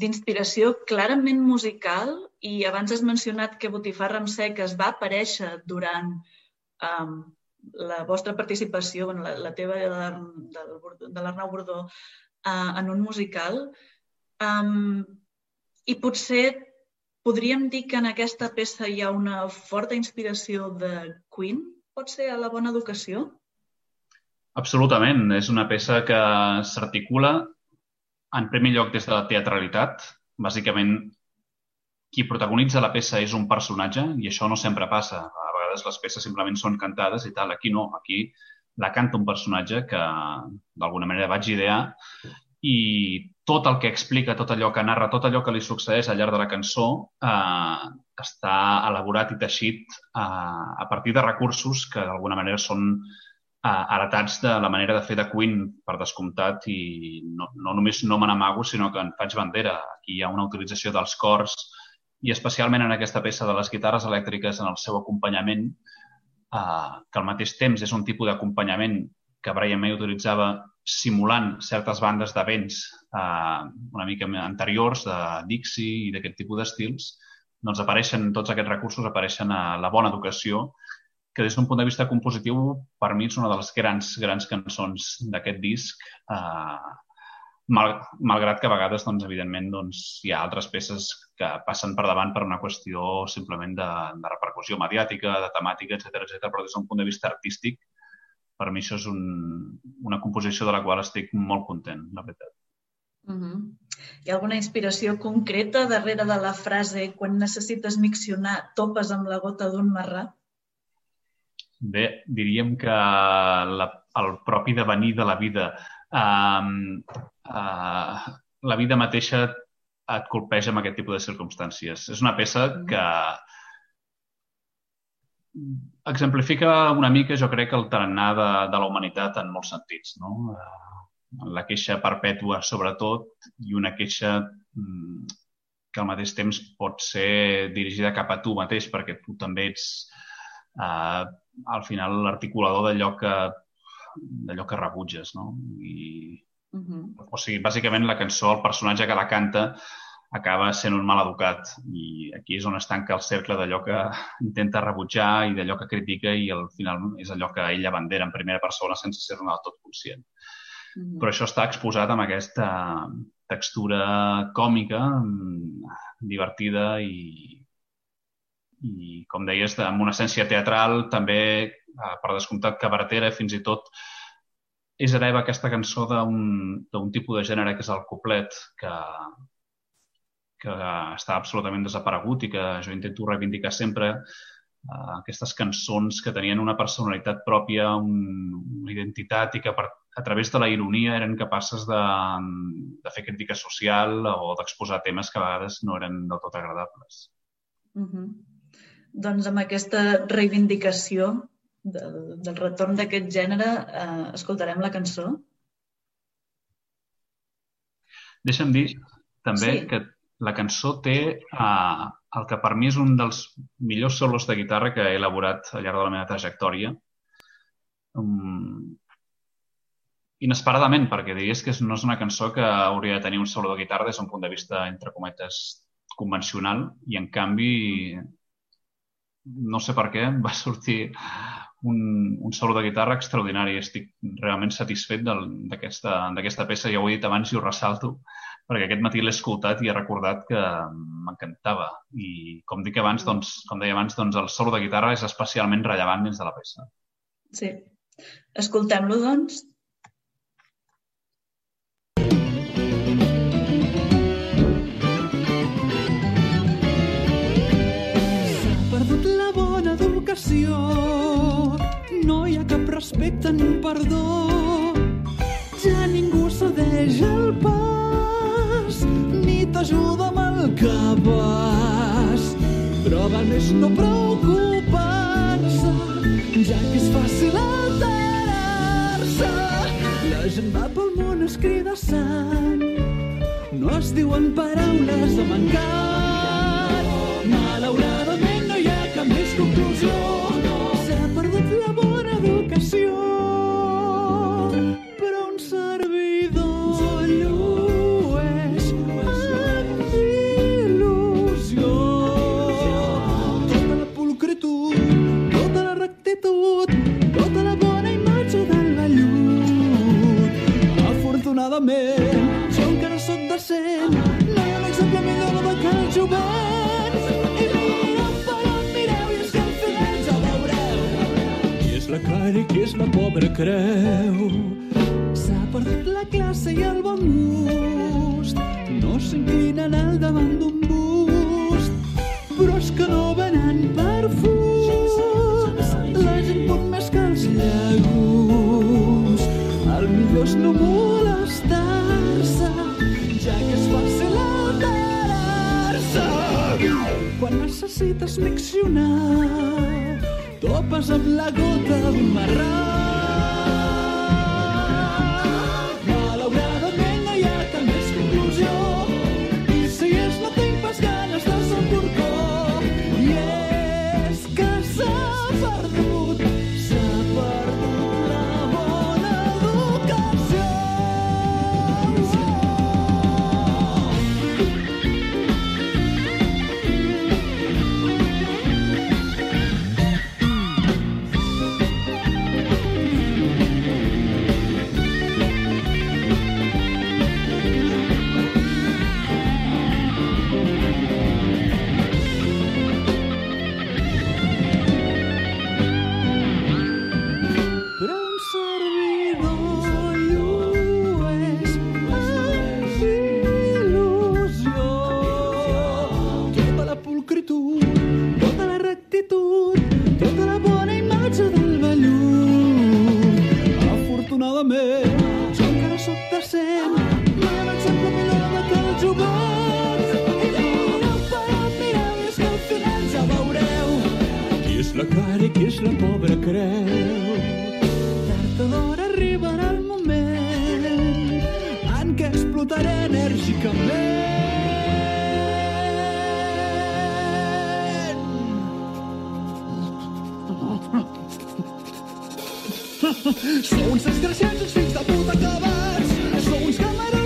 d'inspiració clarament musical i abans has mencionat que Botifarra amb sec es va aparèixer durant um, la vostra participació, la, la teva i de l'Arnau Bordó, uh, en un musical. Um, I potser podríem dir que en aquesta peça hi ha una forta inspiració de Queen? Pot ser a la bona educació? Absolutament. És una peça que s'articula en primer lloc des de la teatralitat. Bàsicament, qui protagonitza la peça és un personatge i això no sempre passa. A vegades les peces simplement són cantades i tal. Aquí no, aquí la canta un personatge que d'alguna manera vaig idear i tot el que explica, tot allò que narra, tot allò que li succeeix al llarg de la cançó eh, està elaborat i teixit eh, a partir de recursos que d'alguna manera són eh, heretats de la manera de fer de Queen, per descomptat, i no, no només no me n'amago, sinó que en faig bandera. Aquí hi ha una utilització dels cors i especialment en aquesta peça de les guitarres elèctriques en el seu acompanyament, eh, que al mateix temps és un tipus d'acompanyament que Brian May utilitzava simulant certes bandes de vents eh, una mica anteriors, de Dixie i d'aquest tipus d'estils, doncs apareixen, tots aquests recursos apareixen a la bona educació que des d'un punt de vista compositiu, per mi és una de les grans, grans cançons d'aquest disc, eh, mal, malgrat que a vegades, doncs, evidentment, doncs, hi ha altres peces que passen per davant per una qüestió simplement de, de repercussió mediàtica, de temàtica, etc etc. però des d'un punt de vista artístic, per mi això és un, una composició de la qual estic molt content, la veritat. Uh -huh. Hi ha alguna inspiració concreta darrere de la frase quan necessites miccionar topes amb la gota d'un marrà? Bé, diríem que la, el propi devenir de la vida, uh, uh, la vida mateixa et colpeja amb aquest tipus de circumstàncies. És una peça que, exemplifica una mica, jo crec, el tarannà de, de la humanitat en molts sentits. No? Eh, la queixa perpètua, sobretot, i una queixa mm, que al mateix temps pot ser dirigida cap a tu mateix, perquè tu també ets, eh, al final, l'articulador d'allò que d'allò que rebutges, no? I, uh -huh. O sigui, bàsicament la cançó, el personatge que la canta, acaba sent un mal educat i aquí és on es tanca el cercle d'allò que intenta rebutjar i d'allò que critica i al final és allò que ella bandera en primera persona sense ser-ne del tot conscient. Mm -hmm. Però això està exposat amb aquesta textura còmica, divertida i, i com deies, amb una essència teatral, també, eh, per descomptat, cabaretera, fins i tot és hereva aquesta cançó d'un tipus de gènere que és el coplet, que, que està absolutament desaparegut i que jo intento reivindicar sempre uh, aquestes cançons que tenien una personalitat pròpia, un, una identitat i que per, a través de la ironia eren capaces de, de fer crítica social o d'exposar temes que a vegades no eren del tot agradables. Mm -hmm. Doncs amb aquesta reivindicació de, del retorn d'aquest gènere eh, escoltarem la cançó. Deixa'm dir també sí. que la cançó té uh, el que per mi és un dels millors solos de guitarra que he elaborat al llarg de la meva trajectòria. Um, inesperadament, perquè diries que no és una cançó que hauria de tenir un solo de guitarra des d'un punt de vista, entre cometes, convencional, i en canvi, no sé per què, va sortir un, un solo de guitarra extraordinari. Estic realment satisfet d'aquesta peça, ja ho he dit abans i ho ressalto, perquè aquest matí l'he escoltat i he recordat que m'encantava. I com dic abans, doncs, com deia abans, doncs el solo de guitarra és especialment rellevant dins de la peça. Sí. Escoltem-lo, doncs. Educació, no hi ha cap respecte ni perdó, ja ningú cedeix el pas t'ajuda amb el que vas. Però val més no preocupar-se, ja que és fàcil alterar-se. La gent va pel món escridassant, no es diuen paraules de mancat. Jo encara sóc decent, no hi ha un exemple millor de que el jovent. I qui és la pobra creu. S'ha perdut la classe i el bon gust, no s'inclinen al davant d'un bust, però és que no venen perfums. La gent pot més que els llegums, el millor és no morir necessites miccionar, topes amb la gota d'un marrà. I és la pobra creu. Tard o d'hora arribarà el moment en què explotaré enèrgicament. Sou uns desgraciats, uns fills de puta acabats. Sou uns camarons,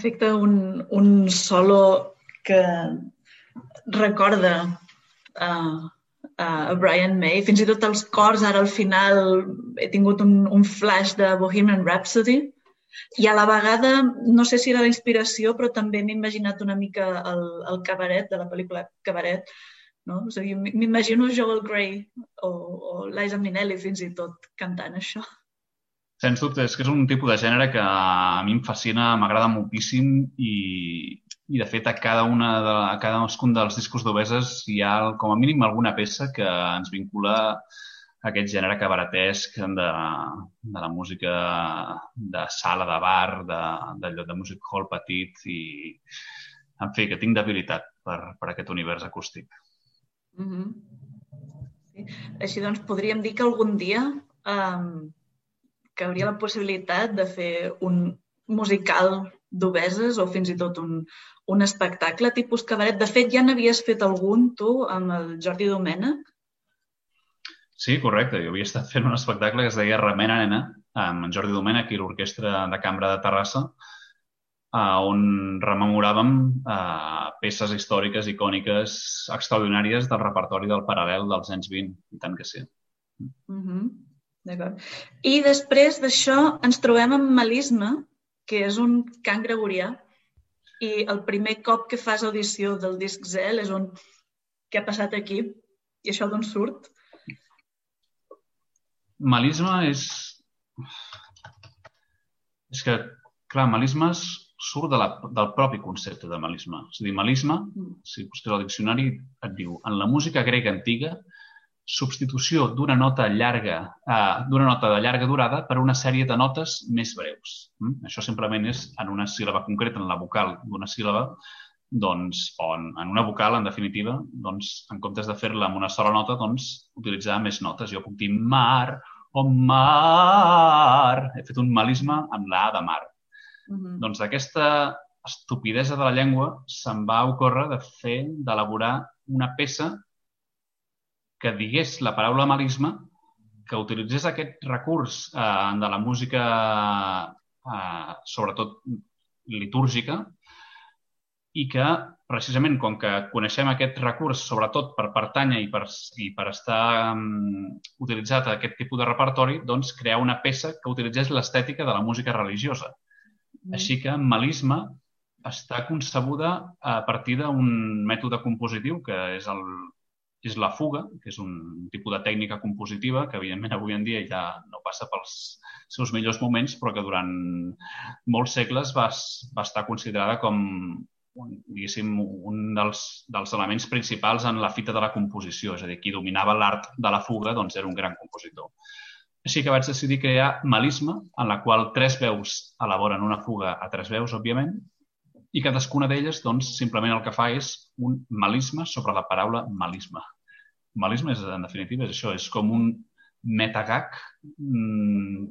efecte, un, un solo que recorda a, a Brian May. Fins i tot els cors, ara al final, he tingut un, un flash de Bohemian Rhapsody. I a la vegada, no sé si era la inspiració, però també m'he imaginat una mica el, el cabaret, de la pel·lícula Cabaret. No? O sigui, m'imagino Joel Grey o, o Liza Minnelli fins i tot cantant això. Sens dubte, és que és un tipus de gènere que a mi em fascina, m'agrada moltíssim i, i de fet a cada una de, a cadascun dels discos d'Obeses hi ha com a mínim alguna peça que ens vincula a aquest gènere cabaretesc de, de la música de sala, de bar, de, de, de music hall petit i en fi, que tinc debilitat per, per aquest univers acústic. Mm -hmm. sí. Així doncs, podríem dir que algun dia um, que hauria la possibilitat de fer un musical d'obeses o fins i tot un, un espectacle tipus cabaret. De fet, ja n'havies fet algun, tu, amb el Jordi Domènech? Sí, correcte. Jo havia estat fent un espectacle que es deia Remena Nena, amb en Jordi Domènech i l'Orquestra de Cambra de Terrassa, on rememoràvem eh, peces històriques, icòniques, extraordinàries del repertori del paral·lel dels anys 20, i tant que sí. Mm -hmm. D'acord. I després d'això ens trobem amb Melisma, que és un cant gregorià, i el primer cop que fas audició del disc Zel és un què ha passat aquí? I això d'on surt? Melisma és... És que, clar, melisma surt de la, del propi concepte de melisma. És a dir, melisma, si busques al diccionari, et diu, en la música grega antiga, substitució d'una nota llarga, eh, d'una nota de llarga durada per una sèrie de notes més breus. Mm? Això simplement és en una síl·laba concreta, en la vocal d'una síl·laba, doncs, o en, en una vocal, en definitiva, doncs, en comptes de fer-la amb una sola nota, doncs, utilitzar més notes. Jo puc dir mar o mar. He fet un malisme amb la A de mar. Mm -hmm. Doncs d'aquesta estupidesa de la llengua se'n va ocórrer de fer, d'elaborar una peça que digués la paraula malisme, que utilitzés aquest recurs eh, de la música, eh, sobretot litúrgica, i que, precisament, com que coneixem aquest recurs, sobretot per pertànyer i per, i per estar um, utilitzat a aquest tipus de repertori, doncs crear una peça que utilitzés l'estètica de la música religiosa. Mm. Així que Melisma està concebuda a partir d'un mètode compositiu que és, el, és la fuga, que és un tipus de tècnica compositiva que, evidentment, avui en dia ja no passa pels seus millors moments, però que durant molts segles va, va estar considerada com diguéssim, un dels, dels elements principals en la fita de la composició. És a dir, qui dominava l'art de la fuga doncs, era un gran compositor. Així que vaig decidir crear Melisma, en la qual tres veus elaboren una fuga a tres veus, òbviament, i cadascuna d'elles, doncs, simplement el que fa és un melisme sobre la paraula melisme. Melisme, és, en definitiva, és això, és com un metagag, mm,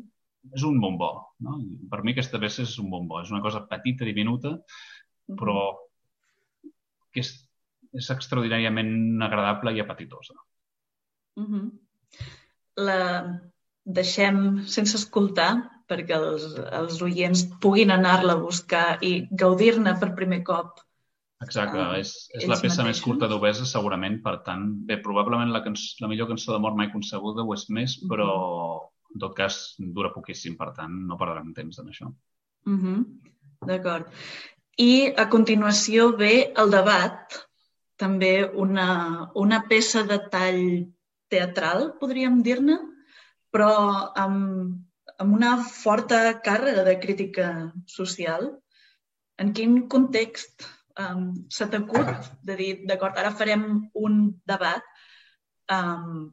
és un bombó. No? Per mi aquesta peça és un bombó, és una cosa petita, diminuta, però que és, és extraordinàriament agradable i apetitosa. Mm -hmm. La, deixem sense escoltar perquè els, els oients puguin anar-la a buscar i gaudir-ne per primer cop. Exacte, uh, és, és la peça mateixos. més curta d'Obesa, segurament, per tant, bé, probablement la, cançó, la millor cançó d'amor mai concebuda ho és més, uh -huh. però en tot cas dura poquíssim, per tant, no perdrem temps en això. Uh -huh. D'acord. I a continuació ve el debat, també una, una peça de tall teatral, podríem dir-ne, però amb, amb una forta càrrega de crítica social. En quin context um, se t'acut de dir, d'acord, ara farem un debat um,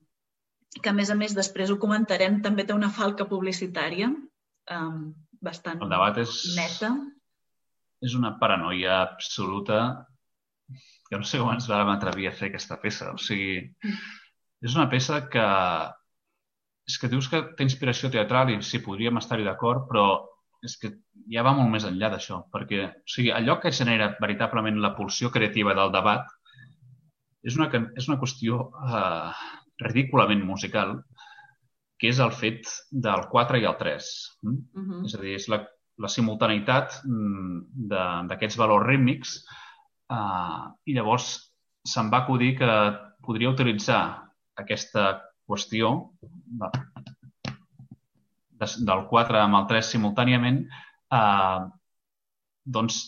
que, a més a més, després ho comentarem, també té una falca publicitària um, bastant El debat és, neta. és una paranoia absoluta que no sé com ens vam atrevir a fer aquesta peça. O sigui, és una peça que... És que dius que té inspiració teatral i sí, podríem estar-hi d'acord, però és que ja va molt més enllà d'això, perquè o sigui, allò que genera veritablement la pulsió creativa del debat és una, és una qüestió eh, ridículament musical, que és el fet del 4 i el 3. Mm? Uh -huh. És a dir, és la, la simultaneïtat mm, d'aquests valors rítmics Uh, I llavors se'm va acudir que podria utilitzar aquesta qüestió de, de, del 4 amb el 3 simultàniament, uh, doncs,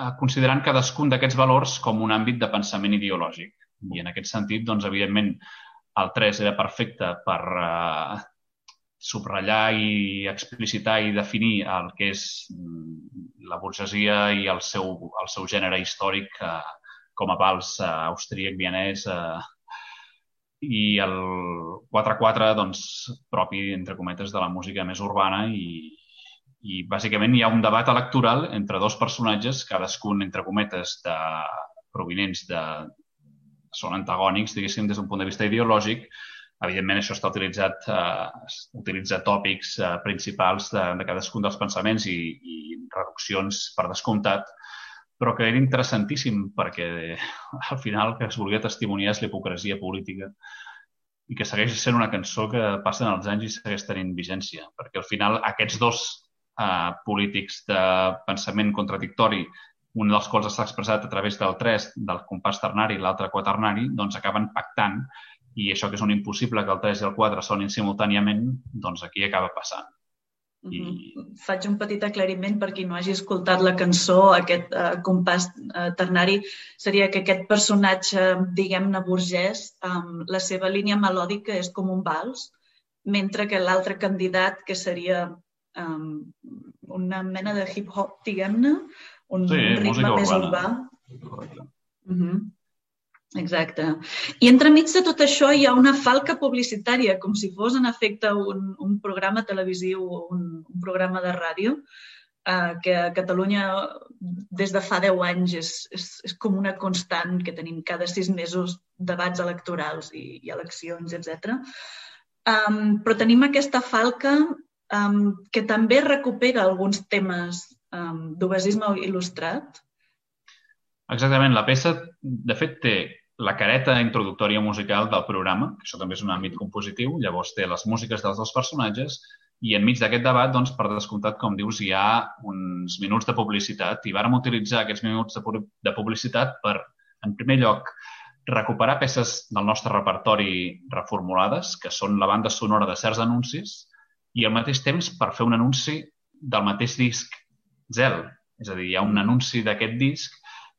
uh, considerant cadascun d'aquests valors com un àmbit de pensament ideològic. I en aquest sentit, doncs, evidentment, el 3 era perfecte per uh, subratllar i explicitar i definir el que és la burgesia i el seu, el seu gènere històric eh, com a vals eh, austríac, vienès, eh, i el 4-4, doncs, propi, entre cometes, de la música més urbana i, i bàsicament hi ha un debat electoral entre dos personatges, cadascun, entre cometes, de, provinents de... són antagònics, diguéssim, des d'un punt de vista ideològic, Evidentment, això està utilitzat, eh, utilitza tòpics eh, principals de, de cadascun dels pensaments i, i reduccions per descomptat, però que era interessantíssim perquè al final que es volia testimoniar és l'hipocresia política i que segueix sent una cançó que passen els anys i segueix tenint vigència, perquè al final aquests dos eh, polítics de pensament contradictori, un dels quals està expressat a través del 3, del compàs ternari, i l'altre quaternari, doncs acaben pactant i això que és un impossible que el 3 i el 4 sonin simultàniament, doncs aquí acaba passant. I... Faig un petit aclariment per qui no hagi escoltat la cançó, aquest uh, compàs uh, ternari, seria que aquest personatge, diguem-ne, burgès, um, la seva línia melòdica és com un vals, mentre que l'altre candidat, que seria um, una mena de hip-hop, diguem-ne, un, sí, un ritme més urbana. urbà. Correcte. Mm -hmm. Exacte. I entremig de tot això hi ha una falca publicitària, com si fos en efecte un, un programa televisiu o un, un programa de ràdio, eh, que a Catalunya des de fa 10 anys és, és, és com una constant que tenim cada sis mesos debats electorals i, i eleccions, etc. Um, però tenim aquesta falca um, que també recupera alguns temes um, d'obesisme il·lustrat, Exactament. La peça, de fet, té la careta introductòria musical del programa, que això també és un àmbit compositiu, llavors té les músiques dels dos personatges i enmig d'aquest debat, doncs, per descomptat, com dius, hi ha uns minuts de publicitat i vàrem utilitzar aquests minuts de, de publicitat per, en primer lloc, recuperar peces del nostre repertori reformulades, que són la banda sonora de certs anuncis, i al mateix temps per fer un anunci del mateix disc Zel. És a dir, hi ha un anunci d'aquest disc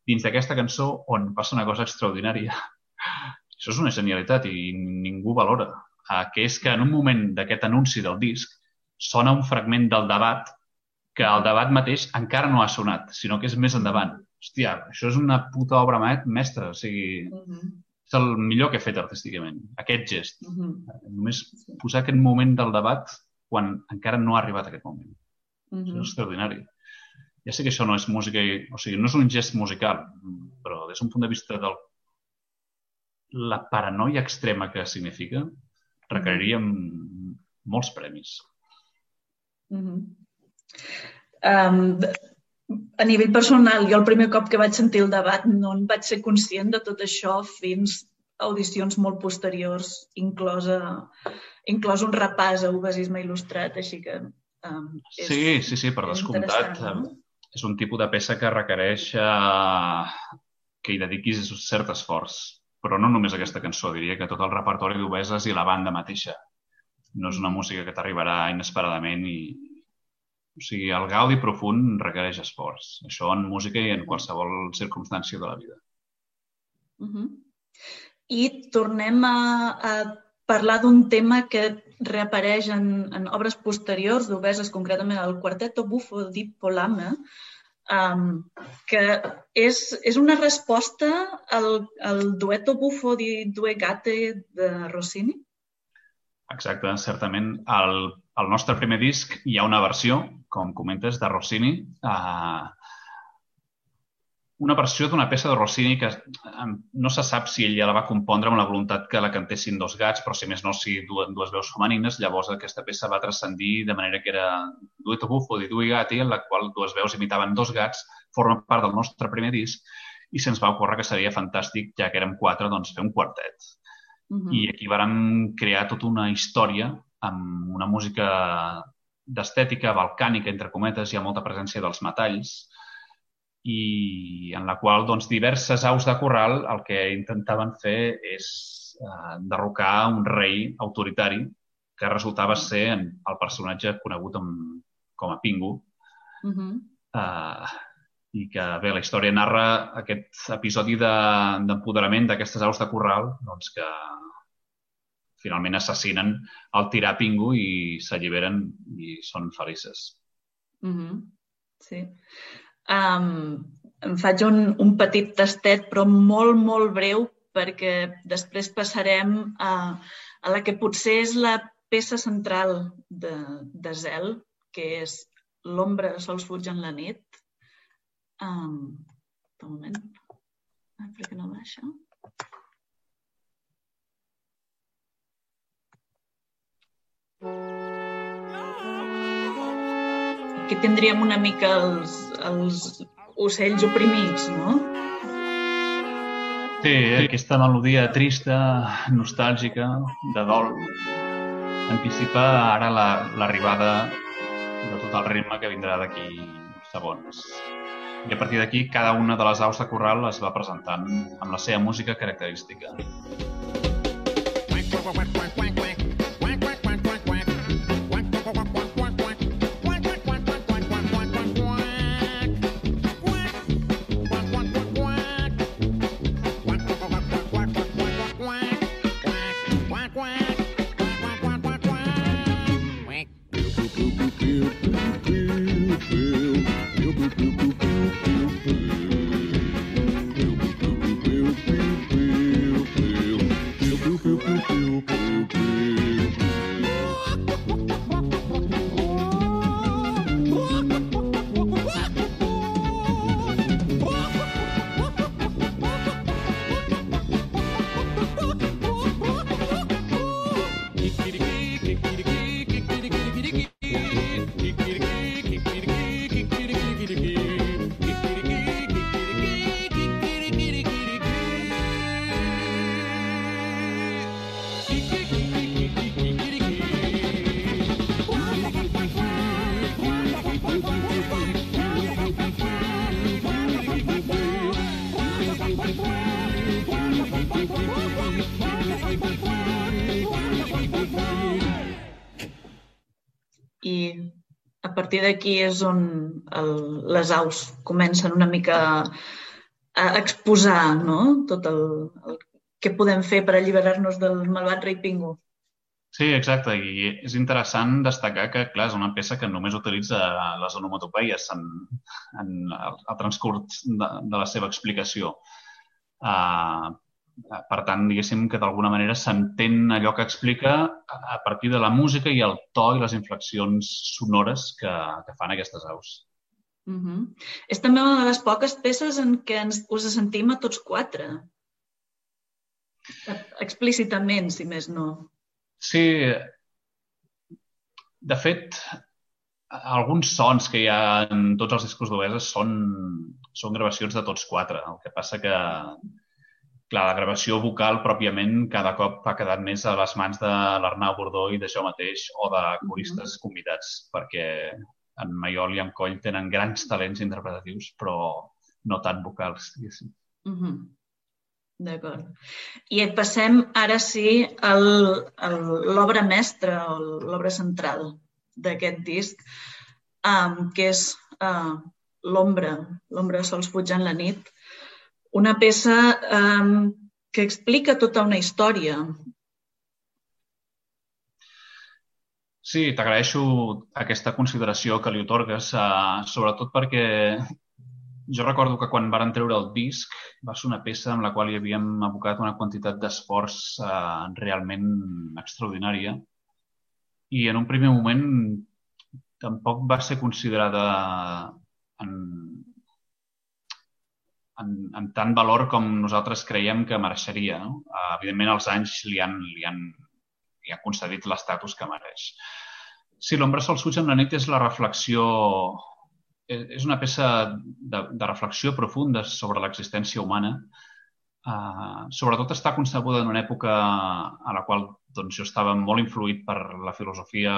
dins d'aquesta cançó on passa una cosa extraordinària. Això és una genialitat i ningú valora. Uh, que és que en un moment d'aquest anunci del disc sona un fragment del debat que el debat mateix encara no ha sonat, sinó que és més endavant. Hòstia, això és una puta obra mestra. O sigui, uh -huh. és el millor que he fet artísticament, aquest gest. Uh -huh. Només posar aquest moment del debat quan encara no ha arribat aquest moment. Uh -huh. Això és extraordinari ja sé que això no és música, o sigui, no és un gest musical, però des d'un punt de vista de la paranoia extrema que significa, requeriríem molts premis. Mm -hmm. um, a nivell personal, jo el primer cop que vaig sentir el debat no en vaig ser conscient de tot això fins audicions molt posteriors, inclosa, inclòs un repàs a obesisme il·lustrat, així que um, és, sí, sí, sí, per descomptat. No? És un tipus de peça que requereix eh, que hi dediquis un cert esforç. Però no només aquesta cançó, diria que tot el repertori d'Obeses i la banda mateixa. No és una música que t'arribarà inesperadament i... O sigui, el gaudi profund requereix esforç. Això en música i en qualsevol circumstància de la vida. Uh -huh. I tornem a, a parlar d'un tema que reapareix en, en obres posteriors d'Obeses, concretament el Quarteto Buffo di Polame, um, que és, és una resposta al, al dueto Buffo di Due Gatte de Rossini? Exacte, certament. Al, al nostre primer disc hi ha una versió, com comentes, de Rossini, uh, una versió d'una peça de Rossini que no se sap si ella la va compondre amb la voluntat que la cantessin dos gats, però si més no, si dues, dues veus femenines, llavors aquesta peça va transcendir de manera que era Dueto Buffo di Due Gatti, en la qual dues veus imitaven dos gats, forma part del nostre primer disc, i se'ns va ocórrer que seria fantàstic, ja que érem quatre, doncs fer un quartet. Uh -huh. I aquí vàrem crear tota una història amb una música d'estètica balcànica, entre cometes, hi ha molta presència dels metalls, i en la qual doncs, diverses aus de corral el que intentaven fer és eh, derrocar un rei autoritari que resultava ser el personatge conegut amb, com a Pingu. Uh -huh. eh, I que, bé, la història narra aquest episodi d'empoderament de, d'aquestes aus de corral doncs, que finalment assassinen el tirà Pingu i s'alliberen i són felices. Uh -huh. Sí. Um, em faig un, un petit tastet, però molt, molt breu, perquè després passarem a, a la que potser és la peça central de, de Zel, que és l'ombra sols fuig en la nit. Um, un moment. Ah, per què no baixa? Aquí tindríem una mica els, els ocells oprimits, no? Sí, aquesta melodia trista, nostàlgica, de dol, anticipa ara l'arribada la, de tot el ritme que vindrà d'aquí segons. I a partir d'aquí, cada una de les aus de corral es va presentant amb la seva música característica. Partir d'aquí és on el, les aus comencen una mica a exposar no? tot el, el que podem fer per alliberar-nos del malvat rei Pingu. Sí, exacte, i és interessant destacar que, clar, és una peça que només utilitza les onomatopeies en, en el, el transcurs de, de la seva explicació. Uh, per tant, diguéssim que d'alguna manera s'entén allò que explica a partir de la música i el to i les inflexions sonores que, que fan aquestes aus. Uh -huh. És també una de les poques peces en què ens, us sentim a tots quatre. Explícitament, si més no. Sí. De fet, alguns sons que hi ha en tots els discos d'Oeses són, són gravacions de tots quatre. El que passa que clar, la gravació vocal pròpiament cada cop ha quedat més a les mans de l'Arnau Bordó i de jo mateix o de coristes convidats, perquè en Maiol i en Coll tenen grans talents interpretatius, però no tant vocals, diguéssim. Uh -huh. D'acord. I passem ara sí a l'obra mestra, l'obra central d'aquest disc, um, que és uh, l'ombra, l'ombra sols fuig en la nit, una peça um, que explica tota una història. Sí, t'agraeixo aquesta consideració que li otorgues, uh, sobretot perquè jo recordo que quan varen treure el disc va ser una peça amb la qual hi havíem abocat una quantitat d'esforç uh, realment extraordinària i en un primer moment tampoc va ser considerada en, en, en tant valor com nosaltres creiem que mereixeria. No? Uh, evidentment, els anys li han, li han, li han concedit l'estatus que mereix. Sí, l'ombra sol fuig en la nit és la reflexió és una peça de, de reflexió profunda sobre l'existència humana. Uh, sobretot està concebuda en una època a la qual doncs, jo estava molt influït per la filosofia,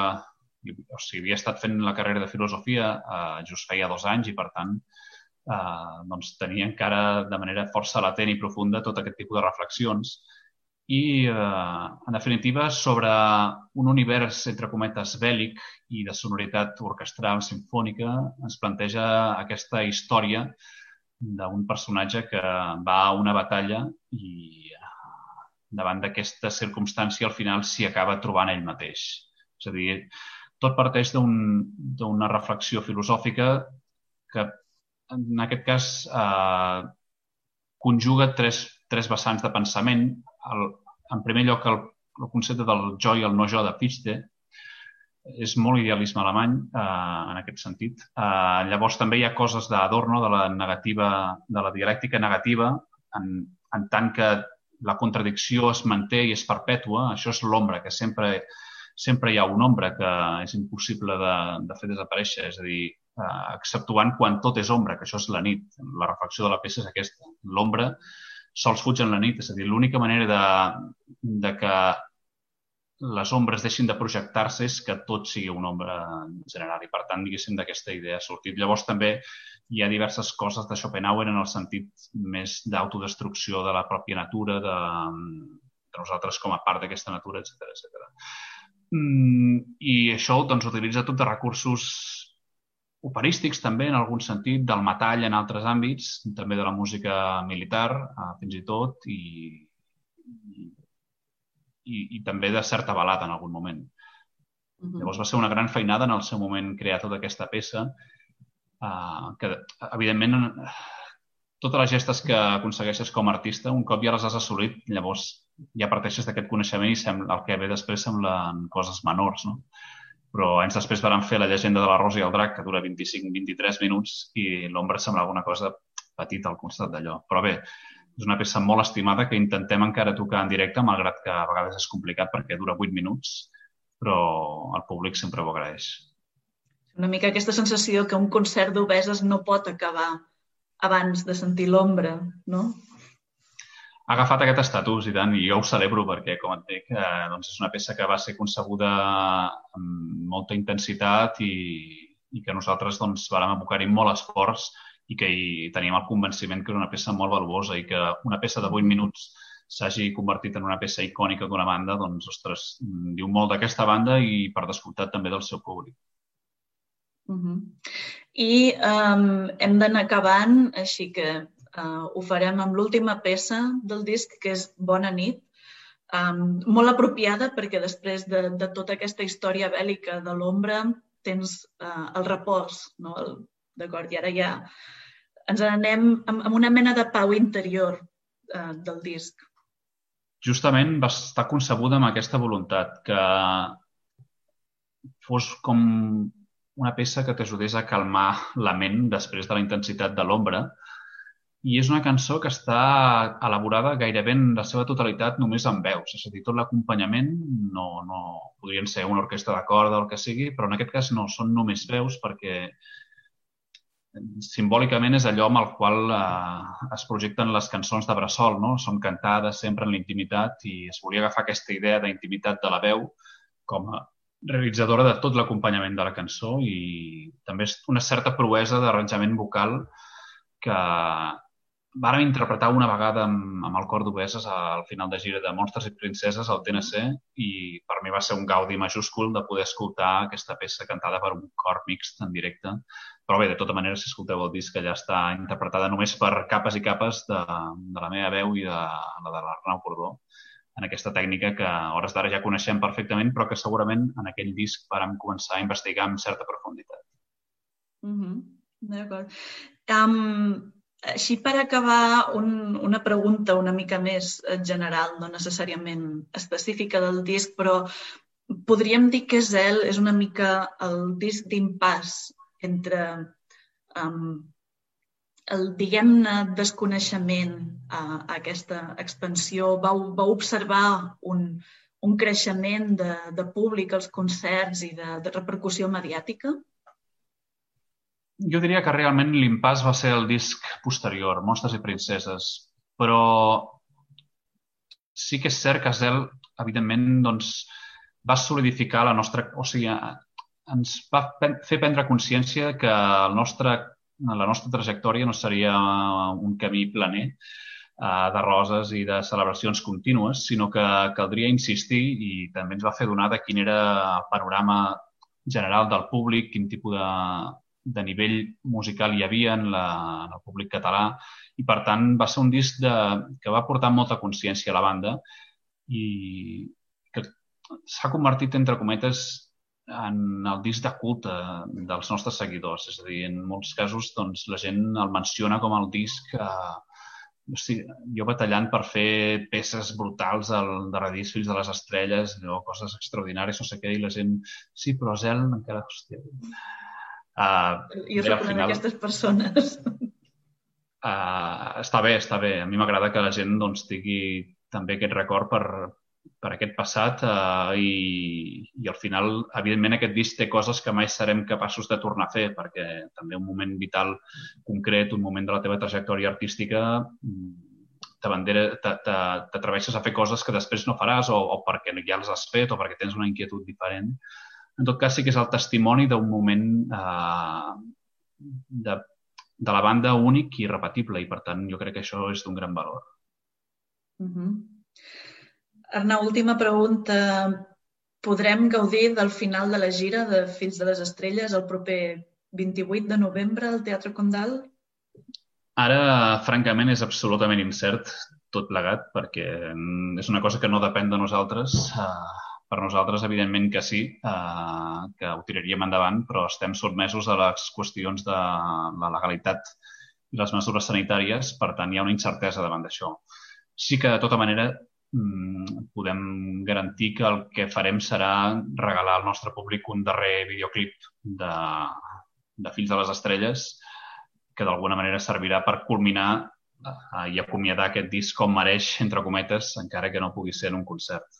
o sigui, havia estat fent la carrera de filosofia uh, just feia dos anys i, per tant, eh, doncs tenia encara de manera força latent i profunda tot aquest tipus de reflexions i, eh, en definitiva, sobre un univers, entre cometes, bèl·lic i de sonoritat orquestral sinfònica, ens planteja aquesta història d'un personatge que va a una batalla i davant d'aquesta circumstància al final s'hi acaba trobant ell mateix. És a dir, tot parteix d'una un, reflexió filosòfica que en aquest cas eh, conjuga tres, tres vessants de pensament. El, en primer lloc, el, el concepte del jo i el no jo de Fichte és molt idealisme alemany eh, en aquest sentit. Eh, llavors també hi ha coses d'Adorno, de la negativa, de la dialèctica negativa, en, en tant que la contradicció es manté i és perpètua. Això és l'ombra, que sempre, sempre hi ha una ombra que és impossible de, de fer desaparèixer. És a dir, exceptuant quan tot és ombra, que això és la nit. La reflexió de la peça és aquesta. L'ombra sols fuig en la nit, és a dir, l'única manera de, de que les ombres deixin de projectar-se és que tot sigui una ombra general i, per tant, diguéssim, d'aquesta idea ha sortit. Llavors, també hi ha diverses coses de Schopenhauer en el sentit més d'autodestrucció de la pròpia natura, de, de nosaltres com a part d'aquesta natura, etc etc. Mm, I això doncs, utilitza tot de recursos operístics també en algun sentit, del metall en altres àmbits, també de la música militar, eh, fins i tot, i, i, i també de certa balada en algun moment. Uh -huh. Llavors va ser una gran feinada en el seu moment crear tota aquesta peça, eh, que evidentment totes les gestes que aconsegueixes com a artista, un cop ja les has assolit, llavors ja parteixes d'aquest coneixement i sembla, el que ve després semblen coses menors, no? Però anys després van fer la llegenda de la Rosa i el drac, que dura 25-23 minuts, i l'ombra semblava una cosa petita al costat d'allò. Però bé, és una peça molt estimada que intentem encara tocar en directe, malgrat que a vegades és complicat perquè dura 8 minuts, però el públic sempre ho agraeix. Una mica aquesta sensació que un concert d'obeses no pot acabar abans de sentir l'ombra, no? Ha agafat aquest estatus i tant, i jo ho celebro perquè, com et dic, eh, doncs és una peça que va ser concebuda amb molta intensitat i, i que nosaltres doncs, vam abocar-hi molt esforç i que hi teníem el convenciment que era una peça molt valuosa i que una peça de 8 minuts s'hagi convertit en una peça icònica d'una banda, doncs, ostres, diu molt d'aquesta banda i, per descomptat, també del seu públic. Uh -huh. I um, hem d'anar acabant, així que Uh, ho farem amb l'última peça del disc, que és Bona nit, um, molt apropiada perquè després de, de tota aquesta història bèl·lica de l'ombra tens uh, el repòs, no? D'acord? I ara ja ens anem amb, amb una mena de pau interior uh, del disc. Justament va estar concebuda amb aquesta voluntat, que fos com una peça que t'ajudés a calmar la ment després de la intensitat de l'ombra, i és una cançó que està elaborada gairebé en la seva totalitat només amb veus, és a dir, tot l'acompanyament no, no podrien ser una orquestra de corda o el que sigui, però en aquest cas no, són només veus perquè simbòlicament és allò amb el qual eh, es projecten les cançons de Bressol, no? Són cantades sempre en l'intimitat i es volia agafar aquesta idea d'intimitat de la veu com a realitzadora de tot l'acompanyament de la cançó i també és una certa proesa d'arranjament vocal que vàrem interpretar una vegada amb, amb el cor d'obeses al final de gira de Monstres i Princeses al TNC i per mi va ser un gaudi majúscul de poder escoltar aquesta peça cantada per un cor mixt en directe però bé, de tota manera, si escolteu el disc, ja està interpretada només per capes i capes de, de la meva veu i de la de l'Arnau Cordó en aquesta tècnica que a hores d'ara ja coneixem perfectament, però que segurament en aquell disc vam començar a investigar amb certa profunditat. Mm -hmm. D'acord. Um, així per acabar, un, una pregunta una mica més general, no necessàriament específica del disc, però podríem dir que Zel és una mica el disc d'impàs entre um, el, diguem-ne, desconeixement a, a aquesta expansió. Vau, vau observar un, un creixement de, de públic als concerts i de, de repercussió mediàtica? Jo diria que realment l'impàs va ser el disc posterior, Monstres i Princeses, però sí que és cert que Zel, evidentment, doncs, va solidificar la nostra... O sigui, ens va fer prendre consciència que el nostre, la nostra trajectòria no seria un camí planer eh, de roses i de celebracions contínues, sinó que caldria insistir i també ens va fer donar de quin era el panorama general del públic, quin tipus de, de nivell musical hi havia en, la, en el públic català i, per tant, va ser un disc de, que va portar molta consciència a la banda i que s'ha convertit, entre cometes, en el disc de culte dels nostres seguidors. És a dir, en molts casos doncs, la gent el menciona com el disc eh, o sigui, jo batallant per fer peces brutals al, de Radís Fills de les Estrelles, no, coses extraordinàries, no sé què, i la gent, sí, però Zel encara, hòstia... Uh, jo soc una d'aquestes persones. Uh, està bé, està bé. A mi m'agrada que la gent doncs, tingui també aquest record per, per aquest passat eh, i, i al final, evidentment, aquest disc té coses que mai serem capaços de tornar a fer perquè també un moment vital concret, un moment de la teva trajectòria artística t'atreveixes a fer coses que després no faràs o, o perquè ja les has fet o perquè tens una inquietud diferent. En tot cas, sí que és el testimoni d'un moment eh, de, de la banda únic i repetible i, per tant, jo crec que això és d'un gran valor. Mm -hmm. Arnau, última pregunta. Podrem gaudir del final de la gira de Fills de les Estrelles el proper 28 de novembre al Teatre Condal? Ara, francament, és absolutament incert tot plegat, perquè és una cosa que no depèn de nosaltres. Uh, per nosaltres, evidentment que sí, uh, que ho tiraríem endavant, però estem sotmesos a les qüestions de la legalitat i les mesures sanitàries, per tant, hi ha una incertesa davant d'això. Sí que, de tota manera, Mm, podem garantir que el que farem serà regalar al nostre públic un darrer videoclip de, de Fills de les Estrelles que d'alguna manera servirà per culminar eh, i acomiadar aquest disc com mereix, entre cometes, encara que no pugui ser en un concert.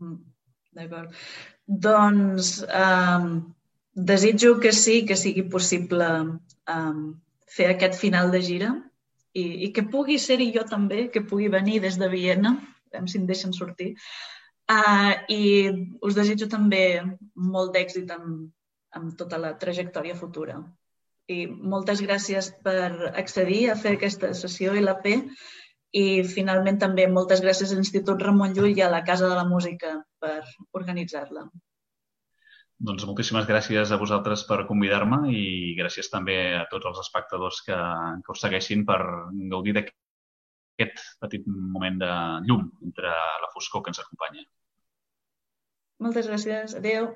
Mm, d'acord. Doncs um, desitjo que sí, que sigui possible um, fer aquest final de gira i, i que pugui ser-hi jo també, que pugui venir des de Viena, veurem si em deixen sortir. Uh, I us desitjo també molt d'èxit amb, amb tota la trajectòria futura. I moltes gràcies per accedir a fer aquesta sessió LP i finalment també moltes gràcies a l'Institut Ramon Llull i a la Casa de la Música per organitzar-la. Doncs moltíssimes gràcies a vosaltres per convidar-me i gràcies també a tots els espectadors que, que us segueixin per gaudir d'aquest petit moment de llum entre la foscor que ens acompanya. Moltes gràcies. Adéu.